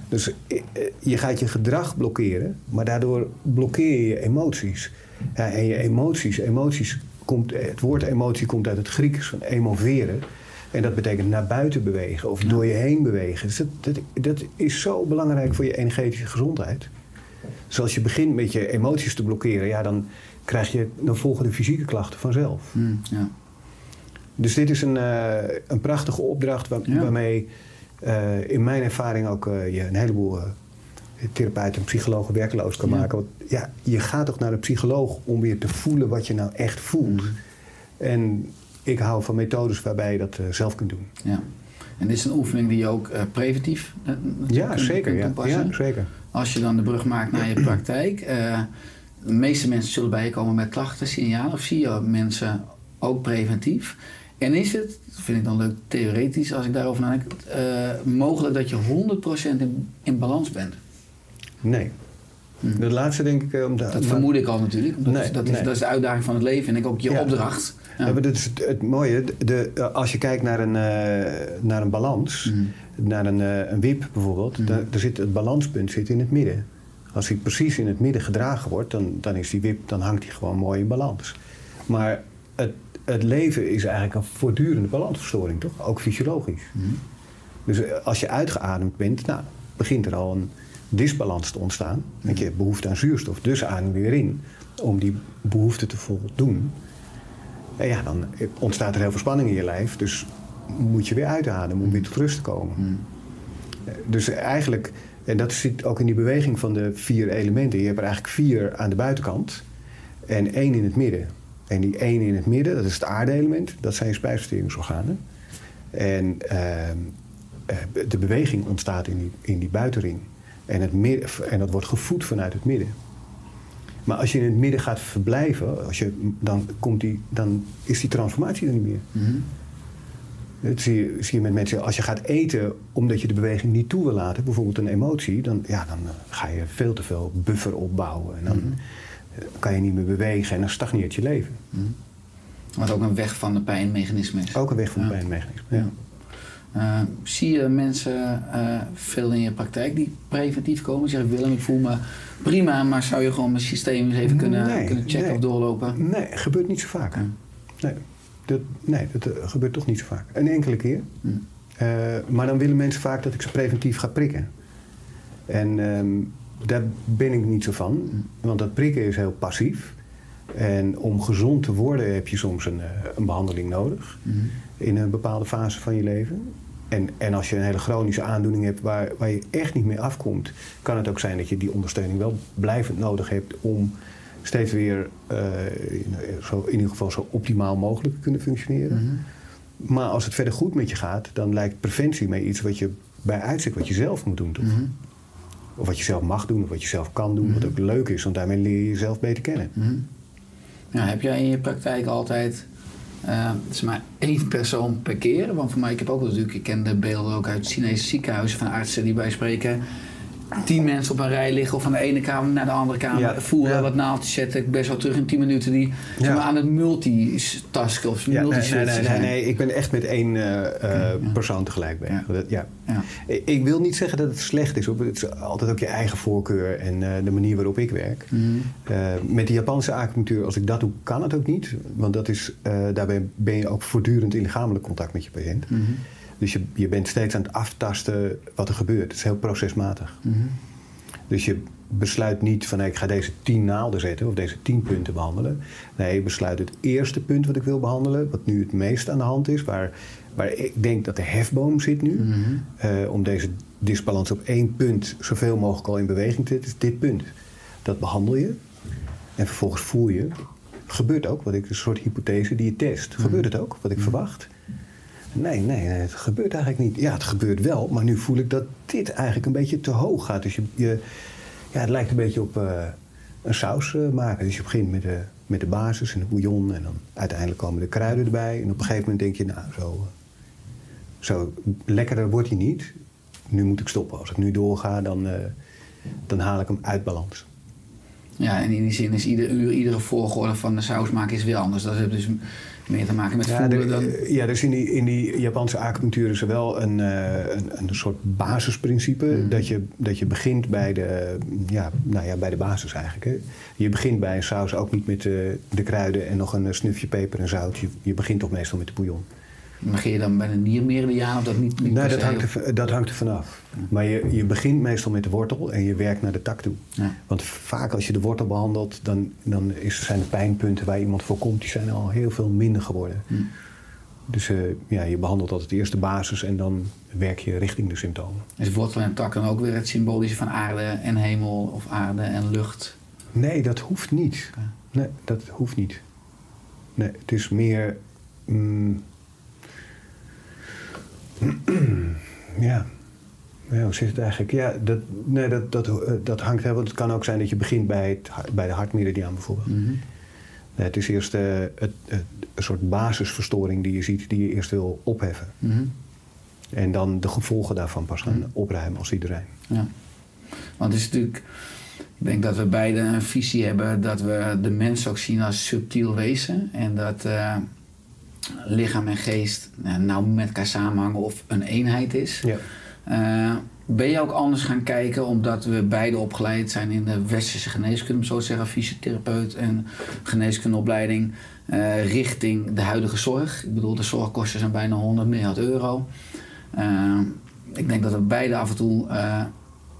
Dus eh, eh, je gaat je gedrag blokkeren, maar daardoor blokkeer je je emoties. Ja, en je emoties, emoties komt, het woord emotie komt uit het Grieks van emoveren. En dat betekent naar buiten bewegen of door je heen bewegen. Dus dat, dat, dat is zo belangrijk voor je energetische gezondheid. Dus als je begint met je emoties te blokkeren, ja, dan, krijg je, dan volgen de fysieke klachten vanzelf. Hm, ja. Dus dit is een, eh, een prachtige opdracht waar- Ja. waarmee eh, in mijn ervaring ook eh, je een heleboel eh, therapeut en psycholoog werkloos kan Ja. maken. Want ja, je gaat toch naar de psycholoog om weer te voelen wat je nou echt voelt. Mhm. En ik hou van methodes waarbij je dat eh, zelf kunt doen. Ja. En dit is een oefening die je ook eh, preventief eh, Ja, kunt- zeker. kunt toepassen. ja, zeker. Als je dan de brug maakt naar je praktijk. de meeste mensen zullen bij je komen met klachten, signalen. Of zie je mensen ook preventief? En is het, dat vind ik dan leuk theoretisch als ik daarover nadenk, eh, mogelijk dat je 100% in, in balans bent? Nee. Mhm. De laatste denk ik... om de- Dat maar- vermoed ik al natuurlijk. Dat, Nee, is, dat, is, nee. dat is de uitdaging van het leven en ik ook je Ja. opdracht. Ja. Dat is het, het mooie. De, de- als je kijkt naar een, eh, naar een balans, Mhm. naar een, eh, een wip bijvoorbeeld, Mhm. daar, daar zit, het balanspunt zit in het midden. Als hij precies in het midden gedragen wordt, dan, dan, is die wip, dan hangt hij gewoon mooi in balans. Maar het, het leven is eigenlijk een voortdurende balansverstoring, toch? Ook fysiologisch. Mhm. Dus eh, als je uitgeademd bent, nou, begint er al een disbalans te ontstaan. Want je hebt behoefte aan zuurstof, dus adem weer in om die behoefte te voldoen. En ja, dan ontstaat er heel veel spanning in je lijf, dus moet je weer uitademen om weer tot rust te komen. Mhm. Eh, Dus eigenlijk, en dat zit ook in die beweging van de vier elementen. Je hebt er eigenlijk vier aan de buitenkant en één in het midden. En die één in het midden, dat is het aardeelement, dat zijn je spijsverteringsorganen. En ehm, eh, de beweging ontstaat in die, in die buitenring. En, het midden, en dat wordt gevoed vanuit het midden. Maar als je in het midden gaat verblijven, als je, dan, komt die, dan is die transformatie er niet meer. Mhm. Dat zie je, zie je met mensen. Als je gaat eten omdat je de beweging niet toe wil laten, bijvoorbeeld een emotie, dan, ja, dan eh, ga je veel te veel buffer opbouwen. En dan Mhm. eh, kan je niet meer bewegen en dan stagneert je leven. Wat ook een weg van de pijnmechanisme is. Ook een weg van Ja. het pijnmechanisme. Ja. Eh, zie je mensen eh, veel in je praktijk die preventief komen? Zeggen Willem, ik voel me prima, maar zou je gewoon mijn systeem eens even kunnen, Nee, kunnen checken nee. of doorlopen? Nee, gebeurt niet zo vaak. Nee, dat, nee, dat eh, gebeurt toch niet zo vaak. Een enkele keer. Maar dan willen mensen vaak dat ik ze preventief ga prikken. En ehm, daar ben ik niet zo van, want dat prikken is heel passief. En om gezond te worden heb je soms een, een behandeling nodig. In een bepaalde fase van je leven. En, en als je een hele chronische aandoening hebt waar, waar je echt niet meer afkomt, kan het ook zijn dat je die ondersteuning wel blijvend nodig hebt om steeds weer eh, in, zo, in ieder geval zo optimaal mogelijk te kunnen functioneren. Mhm. Maar als het verder goed met je gaat, dan lijkt preventie mij iets wat je bij uitstek wat je zelf moet doen, toch? Mhm. Of wat je zelf mag doen, of wat je zelf kan doen, wat ook leuk is, want daarmee leer je jezelf beter kennen. Mhm. Ja, heb jij in je praktijk altijd eh, het is maar één persoon per keer? Want voor mij, ik heb ook natuurlijk, ik ken de beelden ook uit Chinese ziekenhuizen van artsen die bij spreken. Tien mensen op een rij liggen of van de ene kamer naar de andere kamer. Ja, voelen, ja. wat naaldjes zetten. Ik ben zo terug in tien minuten die zeg Ja. maar, aan het multitasken of nee, nee, nee, nee, zijn. nee, ik ben echt met één eh, eh, persoon tegelijk bezig. Ja. Dat- ja. Ja. Ik- wil niet zeggen dat het slecht is. hoor. Het is altijd ook je eigen voorkeur en eh, de manier waarop ik werk. Mhm. Met de Japanse acupunctuur, als ik dat doe, kan het ook niet. Want dat is, daarbij ben je ook voortdurend in lichamelijk contact met je patiënt. Mhm. Dus je, je bent steeds aan het aftasten wat er gebeurt. Het is heel procesmatig. Mhm. Dus je besluit niet van hey, ik ga deze tien naalden zetten of deze tien punten behandelen. Nee, je besluit het eerste punt wat ik wil behandelen, wat nu het meest aan de hand is, waar, waar ik denk dat de hefboom zit nu, Mhm. eh, om deze disbalans op één punt zoveel mogelijk al in beweging te zetten, is dit punt. Dat behandel je en vervolgens voel je, gebeurt ook, wat ik een soort hypothese die je test. Gebeurt het ook, wat ik verwacht? Nee, nee, het gebeurt eigenlijk niet. Ja, het gebeurt wel, maar nu voel ik dat dit eigenlijk een beetje te hoog gaat. Dus je, je ja, het lijkt een beetje op eh, een saus eh, maken. Dus je begint met de, met de basis en de bouillon en dan uiteindelijk komen de kruiden erbij. En op een gegeven moment denk je, nou, zo, eh, zo lekkerder wordt hij niet. Nu moet ik stoppen. Als ik nu doorga, dan, dan haal ik hem uit balans. Ja, en in die zin is ieder uur, iedere volgorde van de saus maken is weer anders. Dat heeft dus meer te maken met Ja, voelen er- dan... ja, dus in die, in die Japanse acupunctuur is er wel een, eh, een, een soort basisprincipe. Mhm. Dat, je, dat je begint bij de, ja, nou ja, bij de basis eigenlijk. Hè. Je begint bij een saus ook niet met de, de kruiden en nog een eh, snufje peper en zout. Je, je begint toch meestal met de bouillon. Maar ga je dan bij een niermeridiaan of dat niet, niet Nee, dat hangt, er, dat hangt er vanaf. Maar je, je begint meestal met de wortel en je werkt naar de tak toe. Ja. Want vaak als je de wortel behandelt, dan, dan is, zijn de pijnpunten waar iemand voor komt, die zijn al heel veel minder geworden. Hm. Dus eh, ja, je behandelt altijd eerst de basis en dan werk je richting de symptomen. Is wortel en tak dan ook weer het symbolische van aarde en hemel of aarde en lucht? Nee, dat hoeft niet. Nee, dat hoeft niet. Nee, het is meer. mm, ja. ja. Hoe zit het eigenlijk? Ja, dat, nee, dat, dat, eh, dat hangt heel. Want het kan ook zijn dat je begint bij, het, bij de hartmeridiaan bijvoorbeeld. Mhm. Nee, het is eerst eh, het, het- een soort basisverstoring die je ziet, die je eerst wil opheffen. Mhm. En dan de gevolgen daarvan pas gaan opruimen als die er zijn. Ja. Want het is natuurlijk, ik denk dat we beide een visie hebben dat we de mens ook zien als subtiel wezen. En dat eh, lichaam en geest nou, nauw met elkaar samenhangen of een eenheid is. Ja. Eh, ben je ook anders gaan kijken omdat we beide opgeleid zijn in de westerse geneeskunde, om zo te zeggen, fysiotherapeut en geneeskundeopleiding, eh, richting de huidige zorg? Ik bedoel, de zorgkosten zijn bijna 100 miljard euro. Eh, ik denk dat we beide af en toe eh,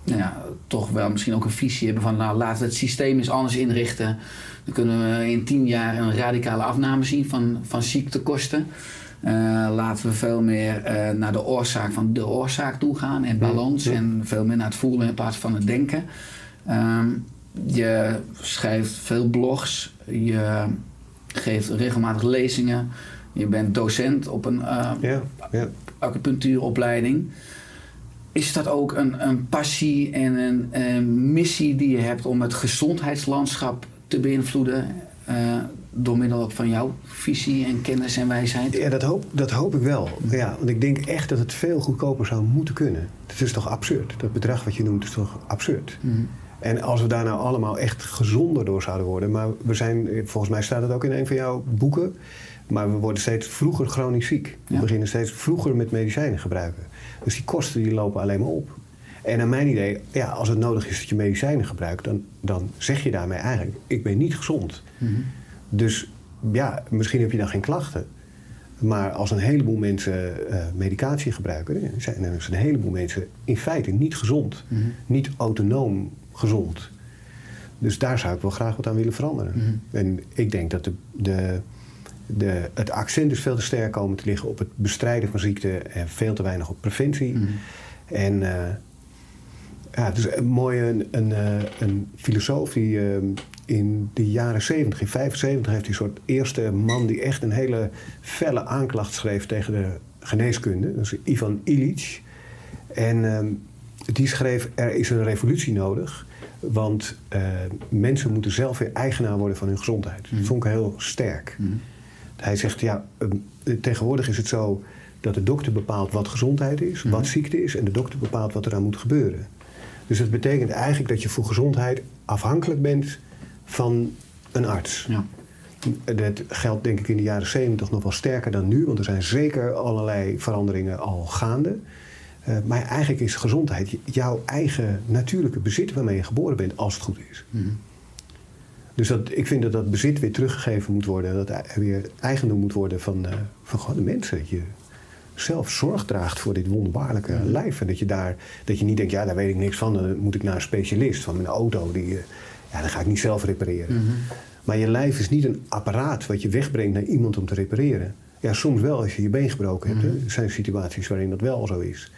nou ja, toch wel misschien ook een visie hebben van nou, laten we het systeem eens anders inrichten. Dan kunnen we in 10 jaar een radicale afname zien van, van ziektekosten. Eh, laten we veel meer eh, naar de oorzaak van de oorzaak toe gaan en balans. En veel meer naar het voelen in plaats van het denken. Ehm, je schrijft veel blogs. Je geeft regelmatig lezingen. Je bent docent op een Ja, ja. acupunctuuropleiding. Is dat ook een, een passie en een, een missie die je hebt om het gezondheidslandschap te beïnvloeden? eh, door middel van jouw visie en kennis en wijsheid? Ja, dat hoop, dat hoop ik wel. Ja, want ik denk echt dat het veel goedkoper zou moeten kunnen. Het is toch absurd? Dat bedrag wat je noemt is toch absurd? En als we daar nou allemaal echt gezonder door zouden worden... maar we zijn, volgens mij staat het ook in een van jouw boeken... maar we worden steeds vroeger chronisch ziek. We Ja. beginnen steeds vroeger met medicijnen gebruiken. Dus die kosten die lopen alleen maar op. En naar mijn idee, ja, als het nodig is dat je medicijnen gebruikt... dan, dan zeg je daarmee eigenlijk, ik ben niet gezond. Dus ja, misschien heb je dan geen klachten. Maar als een heleboel mensen eh, medicatie gebruiken, eh, zijn er een heleboel mensen in feite niet gezond. Niet autonoom gezond. Dus daar zou ik wel graag wat aan willen veranderen. En ik denk dat de, de, de, het accent is veel te sterk komen te liggen op het bestrijden van ziekte en veel te weinig op preventie. En eh, ja, het is een mooie een, een, eh, een filosoof die eh, in de jaren 70, in 75, heeft een soort eerste man die echt een hele felle aanklacht schreef tegen de geneeskunde. Dat is Ivan Illich. En ehm, die schreef: Er is een revolutie nodig. Want eh, mensen moeten zelf weer eigenaar worden van hun gezondheid. Dat vond ik heel sterk. Hij zegt: Ja, ehm, tegenwoordig is het zo dat de dokter bepaalt wat gezondheid is, wat ziekte is, en de dokter bepaalt wat er aan moet gebeuren. Dus dat betekent eigenlijk dat je voor gezondheid afhankelijk bent van een arts. Ja. Dat geldt denk ik in de jaren 70 nog wel sterker dan nu, want er zijn zeker allerlei veranderingen al gaande. Eh, maar eigenlijk is gezondheid jouw eigen natuurlijke bezit waarmee je geboren bent, als het goed is. Dus dat, ik vind dat dat bezit weer teruggegeven moet worden, dat er weer eigendom moet worden van, eh, van gewoon de mensen. Dat je zelf zorg draagt voor dit wonderbaarlijke lijf. En dat je, daar, dat je niet denkt, ja, daar weet ik niks van, dan moet ik naar een specialist. Van mijn auto, die, eh, ja, dan ga ik niet zelf repareren. Maar je lijf is niet een apparaat wat je wegbrengt naar iemand om te repareren. Ja, soms wel als je je been gebroken hebt. hè. Er zijn situaties waarin dat wel zo is.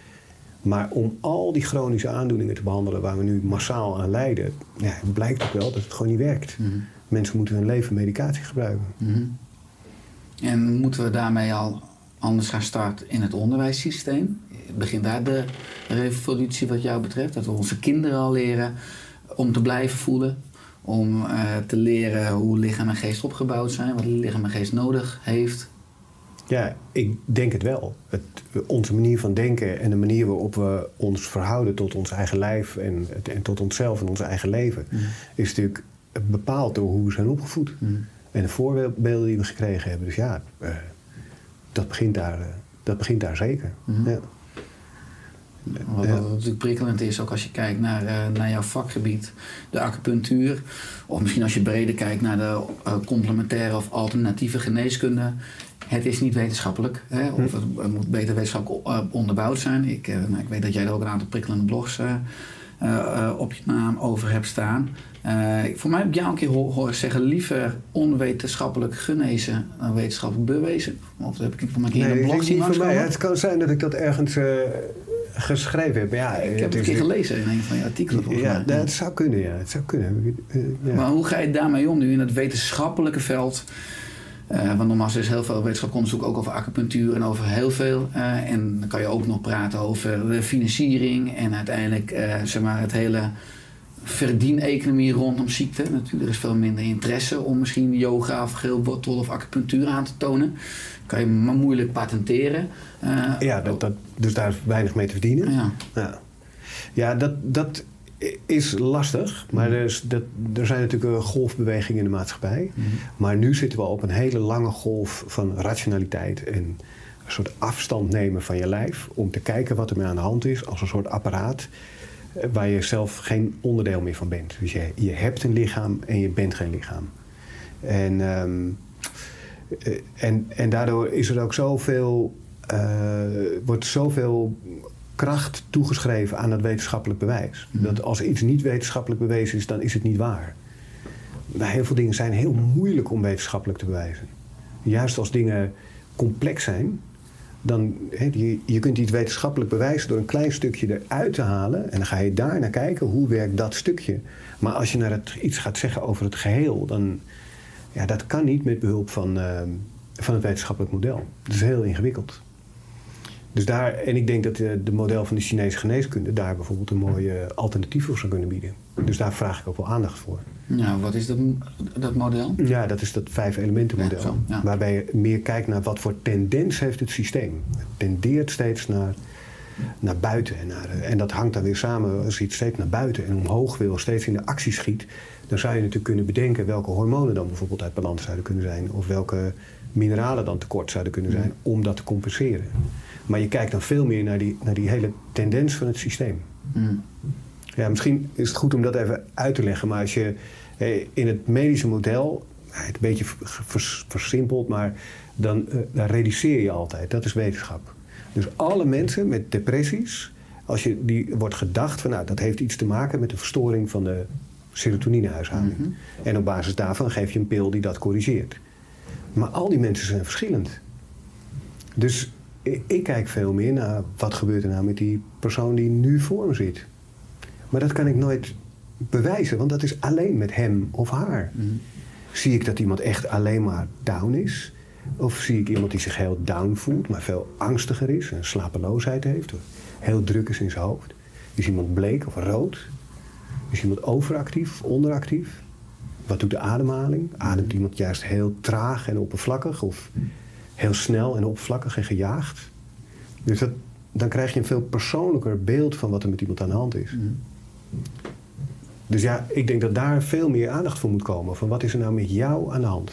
Maar om al die chronische aandoeningen te behandelen waar we nu massaal aan lijden, ja, blijkt ook wel dat het gewoon niet werkt. Mensen moeten hun leven medicatie gebruiken. En moeten we daarmee al anders gaan starten in het onderwijssysteem? Begint daar de revolutie wat jou betreft? Dat we onze kinderen al leren om te blijven voelen. Om eh, te leren hoe lichaam en geest opgebouwd zijn. Wat lichaam en geest nodig heeft. Ja, ik denk het wel. Het, onze manier van denken en de manier waarop we ons verhouden tot ons eigen lijf en, en tot onszelf en ons eigen leven, is natuurlijk bepaald door hoe we zijn opgevoed. En de voorbeelden die we gekregen hebben. Dus ja, eh, dat, begint daar, eh, dat begint daar zeker. Ja. Wat, Ja. wat natuurlijk prikkelend is, ook als je kijkt naar, eh, naar jouw vakgebied, de acupunctuur. Of misschien als je breder kijkt naar de complementaire of alternatieve geneeskunde. Het is niet wetenschappelijk, hè? of het, het moet beter wetenschappelijk eh, onderbouwd zijn. Ik, eh, nou, ik weet dat jij er ook een aantal prikkelende blogs eh, op je naam over hebt staan. Voor mij heb ik jou een keer ho- horen zeggen: liever onwetenschappelijk genezen dan wetenschappelijk bewezen. Of dat heb ik voor mij een keer Nee, een blog zien langskomen. Het kan zijn dat ik dat ergens geschreven heb. Ja, Ik heb het een keer gelezen in een van je artikelen Ja, mij. dat zou kunnen, ja. Het zou kunnen. Ja. Maar hoe ga je daarmee om nu in het wetenschappelijke veld? Eh, want normaal is er heel veel wetenschappelijk onderzoek ook over acupunctuur en over heel veel. Eh, en dan kan je ook nog praten over de financiering en uiteindelijk eh, zeg maar het hele verdieneconomie rondom ziekte. Natuurlijk er is veel minder interesse om misschien yoga of geelwortel of acupunctuur aan te tonen. Kan je maar moeilijk patenteren. Eh, Ja, dat, dat, dus daar is weinig mee te verdienen. ja. Ja, ja dat, dat is lastig. Maar er, is, dat, er zijn natuurlijk een golfbewegingen in de maatschappij. Maar nu zitten we op een hele lange golf van rationaliteit en een soort afstand nemen van je lijf. Om te kijken wat er mee aan de hand is als een soort apparaat eh, waar je zelf geen onderdeel meer van bent. Dus je, je hebt een lichaam en je bent geen lichaam. En, ehm, eh, en, en daardoor is er ook zoveel, eh, wordt zoveel kracht toegeschreven aan dat wetenschappelijk bewijs. Dat als iets niet wetenschappelijk bewezen is, dan is het niet waar. Maar heel veel dingen zijn heel moeilijk om wetenschappelijk te bewijzen. Juist als dingen complex zijn, dan he, je, je kunt iets wetenschappelijk bewijzen door een klein stukje eruit te halen. En dan ga je daar naar kijken, hoe werkt dat stukje. Maar als je naar het, iets gaat zeggen over het geheel, dan ja, dat kan niet met behulp van, eh, van het wetenschappelijk model. Dat is heel ingewikkeld. Dus daar, en ik denk dat de, de model van de Chinese geneeskunde daar bijvoorbeeld een mooi eh, alternatief voor zou kunnen bieden. Dus daar vraag ik ook wel aandacht voor. ja, wat is dat, dat model? Ja, dat is dat vijf elementen model. Ja, zo, ja. Waarbij je meer kijkt naar wat voor tendens heeft het systeem. Het tendeert steeds naar, naar buiten. En, naar, eh, en dat hangt dan weer samen, als je het steeds naar buiten en omhoog wil, steeds in de actie schiet. Dan zou je natuurlijk kunnen bedenken welke hormonen dan bijvoorbeeld uit balans zouden kunnen zijn. Of welke mineralen dan tekort zouden kunnen zijn om dat te compenseren. Maar je kijkt dan veel meer naar die, naar die hele tendens van het systeem. Mm. Ja, misschien is het goed om dat even uit te leggen. Maar als je eh, in het medische model, het een beetje vers- vers- versimpeld, maar dan, eh, dan reduceer je altijd. Dat is wetenschap. Dus alle mensen met depressies, als je die wordt gedacht van nou, dat heeft iets te maken met de verstoring van de serotoninehuishouding. En op basis daarvan geef je een pil die dat corrigeert. Maar al die mensen zijn verschillend. Dus ik, kijk veel meer naar wat gebeurt er nou met die persoon die nu voor me zit. Maar dat kan ik nooit bewijzen, want dat is alleen met hem of haar. Zie ik dat iemand echt alleen maar down is? Of zie ik iemand die zich heel down voelt, maar veel angstiger is en slapeloosheid heeft? Of heel druk is in zijn hoofd? Is iemand bleek of rood? Is iemand overactief of onderactief? Wat doet de ademhaling? Ademt iemand juist heel traag en oppervlakkig? Of heel snel en oppervlakkig en gejaagd? Dus dat, dan krijg je een veel persoonlijker beeld van wat er met iemand aan de hand is. Dus ja, ik denk dat daar veel meer aandacht voor moet komen. Van wat is er nou met jou aan de hand?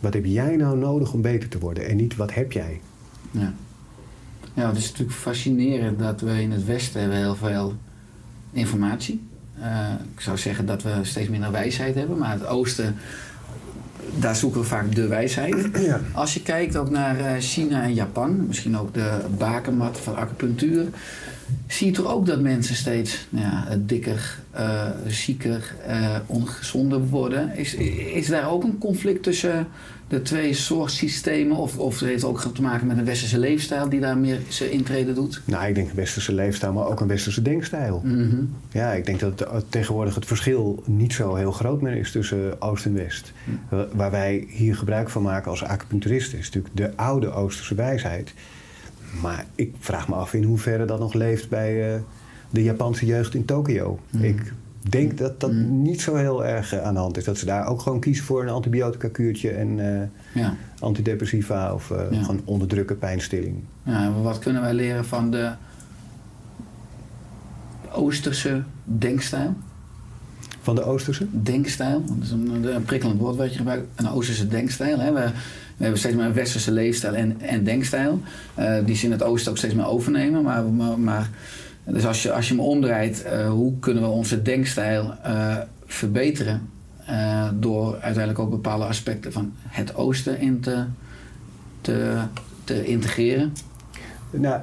Wat heb jij nou nodig om beter te worden? En niet wat heb jij? Ja. ja, het is natuurlijk fascinerend dat we in het Westen hebben heel veel informatie. Eh, ik zou zeggen dat we steeds minder wijsheid hebben, maar het Oosten, daar zoeken we vaak de wijsheid. Ja. Als je kijkt ook naar eh, China en Japan, misschien ook de bakermat van acupunctuur, zie je toch ook dat mensen steeds nou ja, dikker, eh, zieker, eh, ongezonder worden. Is, is daar ook een conflict tussen de twee zorgsystemen? Of, of heeft het ook te maken met een westerse leefstijl die daar meer zijn intrede doet? Nou, ik denk een westerse leefstijl, maar ook een westerse denkstijl. Mhm. Ja, ik denk dat het, tegenwoordig het verschil niet zo heel groot meer is tussen Oost en West. Wa- Waar wij hier gebruik van maken als acupuncturisten is natuurlijk de oude Oosterse wijsheid. Maar ik vraag me af in hoeverre dat nog leeft bij eh, de Japanse jeugd in Tokio. Ik denk dat dat niet zo heel erg eh, aan de hand is. Dat ze daar ook gewoon kiezen voor een antibiotica-kuurtje en eh, Ja. antidepressiva of Ja. gewoon onderdrukken, pijnstilling. Ja, maar wat kunnen wij leren van de Oosterse denkstijl? Van de Oosterse? Denkstijl, dat is een, een prikkelend woord wat je gebruikt. Een Oosterse denkstijl. Hè? We, we hebben steeds meer een westerse leefstijl en, en denkstijl. die ze in het Oosten ook steeds meer overnemen. Maar, maar, maar dus als je, als je hem omdraait, eh, hoe kunnen we onze denkstijl eh, verbeteren? Eh, door uiteindelijk ook bepaalde aspecten van het Oosten in te, te, te integreren. Nou,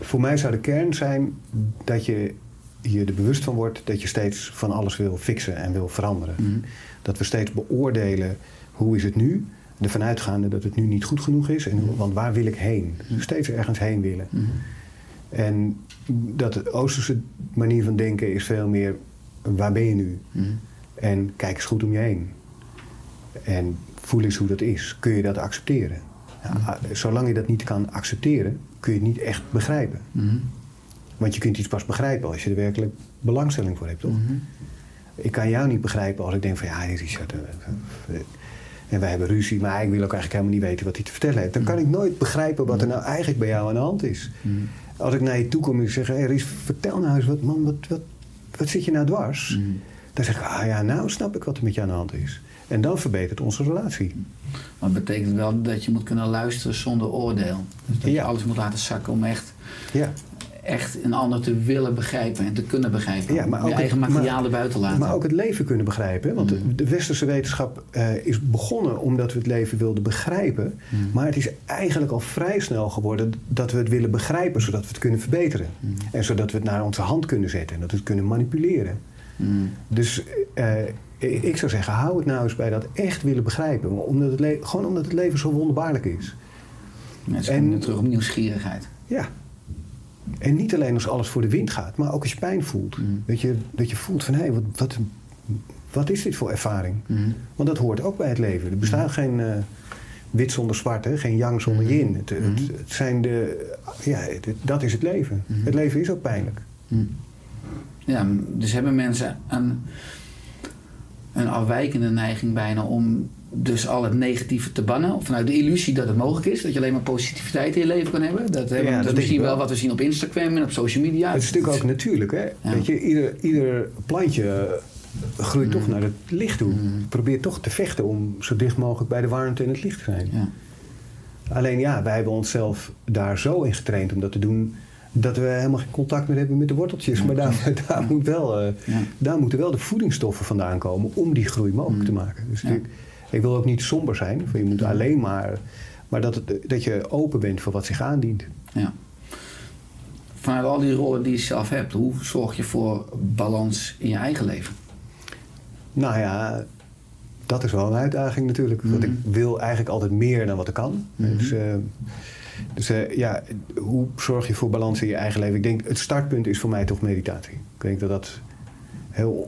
voor mij zou de kern zijn dat je je er bewust van wordt dat je steeds van alles wil fixen en wil veranderen. Mhm. Dat we steeds beoordelen hoe is het nu, ervan uitgaande dat het nu niet goed genoeg is. En, hoe- want waar wil ik heen? Dus steeds ergens heen willen. Mhm. En dat de Oosterse manier van denken is veel meer waar ben je nu? Mhm. En kijk eens goed om je heen. En voel eens hoe dat is. Kun je dat accepteren? Ja, Mhm. ah, Zolang je dat niet kan accepteren, kun je het niet echt begrijpen. Mhm. Want je kunt iets pas begrijpen als je er werkelijk belangstelling voor hebt, toch? Ik kan jou niet begrijpen als ik denk van ja, Richard. eh, eh, en wij hebben ruzie, maar ik wil ook eigenlijk helemaal niet weten wat hij te vertellen heeft. Dan kan ik nooit begrijpen wat er nou eigenlijk bij jou aan de hand is. Als ik naar je toe kom en ik zeg, hey, Ries, vertel nou eens, wat, man, wat, wat, wat zit je nou dwars? Mhm. Dan zeg ik, ah ja, nou snap ik wat er met je aan de hand is. En dan verbetert onze relatie. Maar het betekent wel dat je moet kunnen luisteren zonder oordeel. Dus dat je Ja. alles moet laten zakken om echt, Ja. Echt een ander te willen begrijpen en te kunnen begrijpen. Ja, maar Om je ook eigen het- materiaal maar- te laten. Maar ook het leven kunnen begrijpen. Want de- de westerse wetenschap eh, is begonnen omdat we het leven wilden begrijpen. Maar het is eigenlijk al vrij snel geworden dat we het willen begrijpen zodat we het kunnen verbeteren. En zodat we het naar onze hand kunnen zetten en dat we het kunnen manipuleren. Mm. Dus eh, ik zou zeggen, hou het nou eens bij dat echt willen begrijpen. Omdat het gewoon omdat het leven zo wonderbaarlijk is. Mensen en- terug op nieuwsgierigheid. Ja. En niet alleen als alles voor de wind gaat, maar ook als je pijn voelt. Mm. Dat, je, dat je voelt van, hé, wat, wat, wat is dit voor ervaring? Mhm. Want dat hoort ook bij het leven. Er bestaat geen eh, wit zonder zwart, hè? geen yang zonder yin. Het, het, het zijn de, ja, het- dat is het leven. Het leven is ook pijnlijk. Ja, dus hebben mensen een, een afwijkende neiging bijna om dus al het negatieve te bannen. Of vanuit de illusie dat het mogelijk is. Dat je alleen maar positiviteit in je leven kan hebben. Dat, hebben, Ja, dat dat is denk misschien wel. wat we zien op Instagram en op social media. het is natuurlijk ook natuurlijk. Hè? Weet je, ieder, ieder plantje eh, groeit toch naar het licht toe. Probeert toch te vechten om zo dicht mogelijk bij de warmte en het licht te zijn. Ja. Alleen ja, wij hebben onszelf daar zo in getraind om dat te doen. Dat we helemaal geen contact meer hebben met de worteltjes. Maar daar, daar, moet wel, eh, daar moeten wel de voedingsstoffen vandaan komen om die groei mogelijk te maken. Dus Ja. Ik, wil ook niet somber zijn. Je moet alleen maar. Maar dat, het, dat je open bent voor wat zich aandient. Ja. Vanuit al die rollen die je zelf hebt, hoe zorg je voor balans in je eigen leven? Nou ja, dat is wel een uitdaging natuurlijk. Want ik wil eigenlijk altijd meer dan wat ik kan. Dus, eh, dus eh, ja, hoe zorg je voor balans in je eigen leven? Ik denk, het startpunt is voor mij toch meditatie. Ik denk dat dat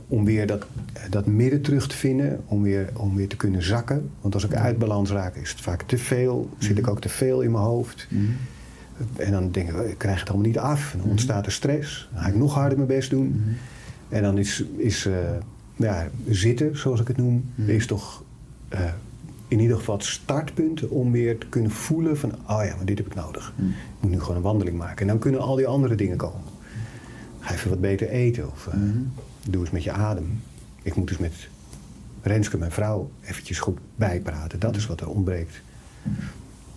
om weer dat, dat midden terug te vinden, om weer, om weer te kunnen zakken. Want als ik uit balans raak, is het vaak te veel. Zit ik ook te veel in mijn hoofd. En dan denk ik, ik krijg het allemaal niet af. Dan ontstaat er stress. Dan ga ik nog harder mijn best doen. En dan is, is eh, ja, zitten, zoals ik het noem, is toch eh, in ieder geval het startpunt om weer te kunnen voelen van, oh ja, maar dit heb ik nodig. Ik moet nu gewoon een wandeling maken. En dan kunnen al die andere dingen komen. Ga even wat beter eten of eh, doe eens met je adem. Ik moet dus met Renske, mijn vrouw, eventjes goed bijpraten. Dat is wat er ontbreekt.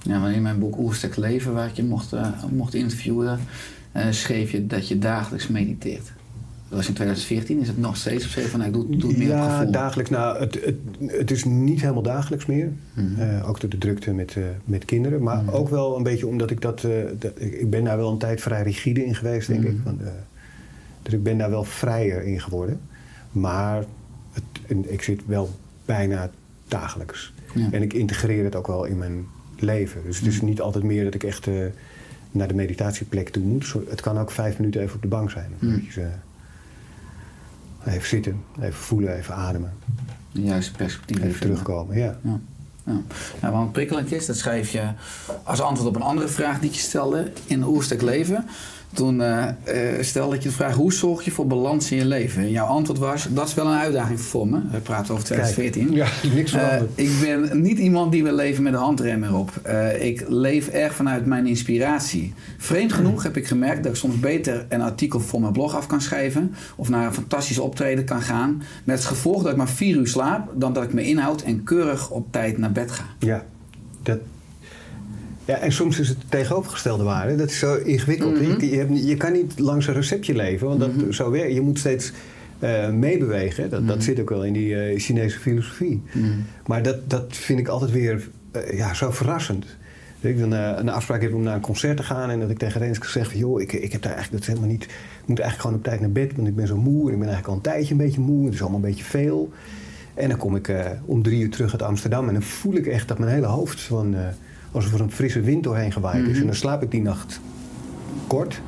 Ja, maar in mijn boek Oersterk Leven, waar ik je mocht, eh, mocht interviewen, eh, schreef je dat je dagelijks mediteert. Dat was in 2014, is het nog steeds of zo van, nou, ik doe, doe het meer op ja, gevoel. dagelijks. Nou, het, het, het is niet helemaal dagelijks meer. Mhm. Eh, ook door de drukte met, met kinderen. Maar ook wel een beetje omdat ik dat, dat... ik ben daar wel een tijd vrij rigide in geweest, denk Mhm. ik. Want, dus ik ben daar wel vrijer in geworden. Maar het, en ik zit wel bijna dagelijks. Ja. En ik integreer het ook wel in mijn leven. Dus het is niet altijd meer dat ik echt eh, naar de meditatieplek toe moet. Zo- Het kan ook vijf minuten even op de bank zijn. Of eventjes, eh, even zitten, even voelen, even ademen. De juiste perspectief Even terugkomen, ja. Ja. Ja. Nou, wat prikkelend is, dat schrijf je als antwoord op een andere vraag die ik je stelde in Oerstek Leven. Toen eh, eh, stelde ik je de vraag, hoe zorg je voor balans in je leven? En jouw antwoord was, dat is wel een uitdaging voor me. We praten over 2014. Ja, niks Eh, veranderd. ik ben niet iemand die wil leven met een handrem erop. Ik leef erg vanuit mijn inspiratie. Vreemd genoeg heb ik gemerkt dat ik soms beter een artikel voor mijn blog af kan schrijven. Of naar een fantastisch optreden kan gaan. Met het gevolg dat ik maar vier uur slaap. Dan dat ik me inhoud en keurig op tijd naar bed ga. Ja, dat, ja, en soms is het de tegenovergestelde waarde. Dat is zo ingewikkeld. Mhm. je, je, hebt- je kan niet langs een receptje leven, want dat, zo wer- je moet steeds eh, meebewegen. Dat, Mhm. dat zit ook wel in die eh, Chinese filosofie. Maar dat, dat vind ik altijd weer eh, ja, zo verrassend. Dat ik dan een afspraak heb om naar een concert te gaan en dat ik tegen Renske zeg van joh, ik, ik heb daar eigenlijk dat helemaal niet. Ik moet eigenlijk gewoon op tijd naar bed, want ik ben zo moe en ik ben eigenlijk al een tijdje een beetje moe. Het is allemaal een beetje veel. En dan kom ik om drie uur terug uit Amsterdam en dan voel ik echt dat mijn hele hoofd van, alsof er een frisse wind doorheen gewaaid is. En dan slaap ik die nacht kort.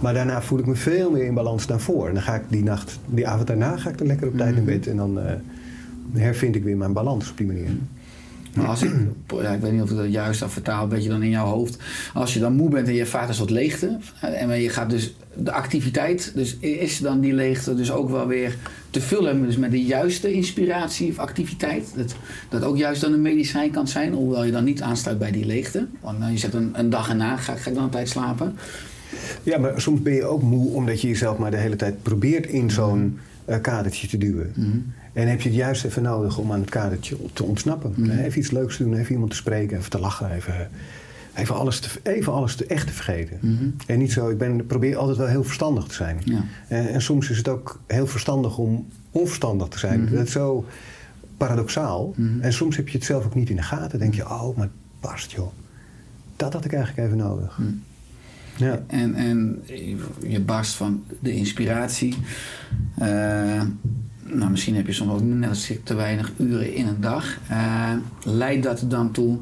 Maar daarna voel ik me veel meer in balans dan voor. En dan ga ik die nacht, die avond daarna ga ik dan lekker op tijd naar bed en dan eh, hervind ik weer mijn balans op die manier. Maar als ik, ja, ik weet niet of ik dat juist af vertaal, een beetje dan in jouw hoofd. Als je dan moe bent en je ervaart een soort leegte. En je gaat dus de activiteit, dus is dan die leegte dus ook wel weer te vullen dus met de juiste inspiratie of activiteit. Dat, dat ook juist dan een medicijn kan zijn, hoewel je dan niet aansluit bij die leegte. Want dan je zet een, een dag erna, ga, ga ik dan tijd slapen. Ja, maar soms ben je ook moe omdat je jezelf maar de hele tijd probeert in zo'n eh, kadertje te duwen. En heb je het juist even nodig om aan het kadertje te ontsnappen. Even iets leuks te doen, even iemand te spreken, even te lachen, even, even, alles, te, even alles te, echt te vergeten. En niet zo, ik ben, probeer altijd wel heel verstandig te zijn. Ja. En, en soms is het ook heel verstandig om onverstandig te zijn. Dat is zo paradoxaal. En soms heb je het zelf ook niet in de gaten. Dan denk je, oh, maar past joh. Dat had ik eigenlijk even nodig. Ja. En, en je barst van de inspiratie. Eh, nou, misschien heb je soms ook net te weinig uren in een dag. Eh, leidt dat dan toe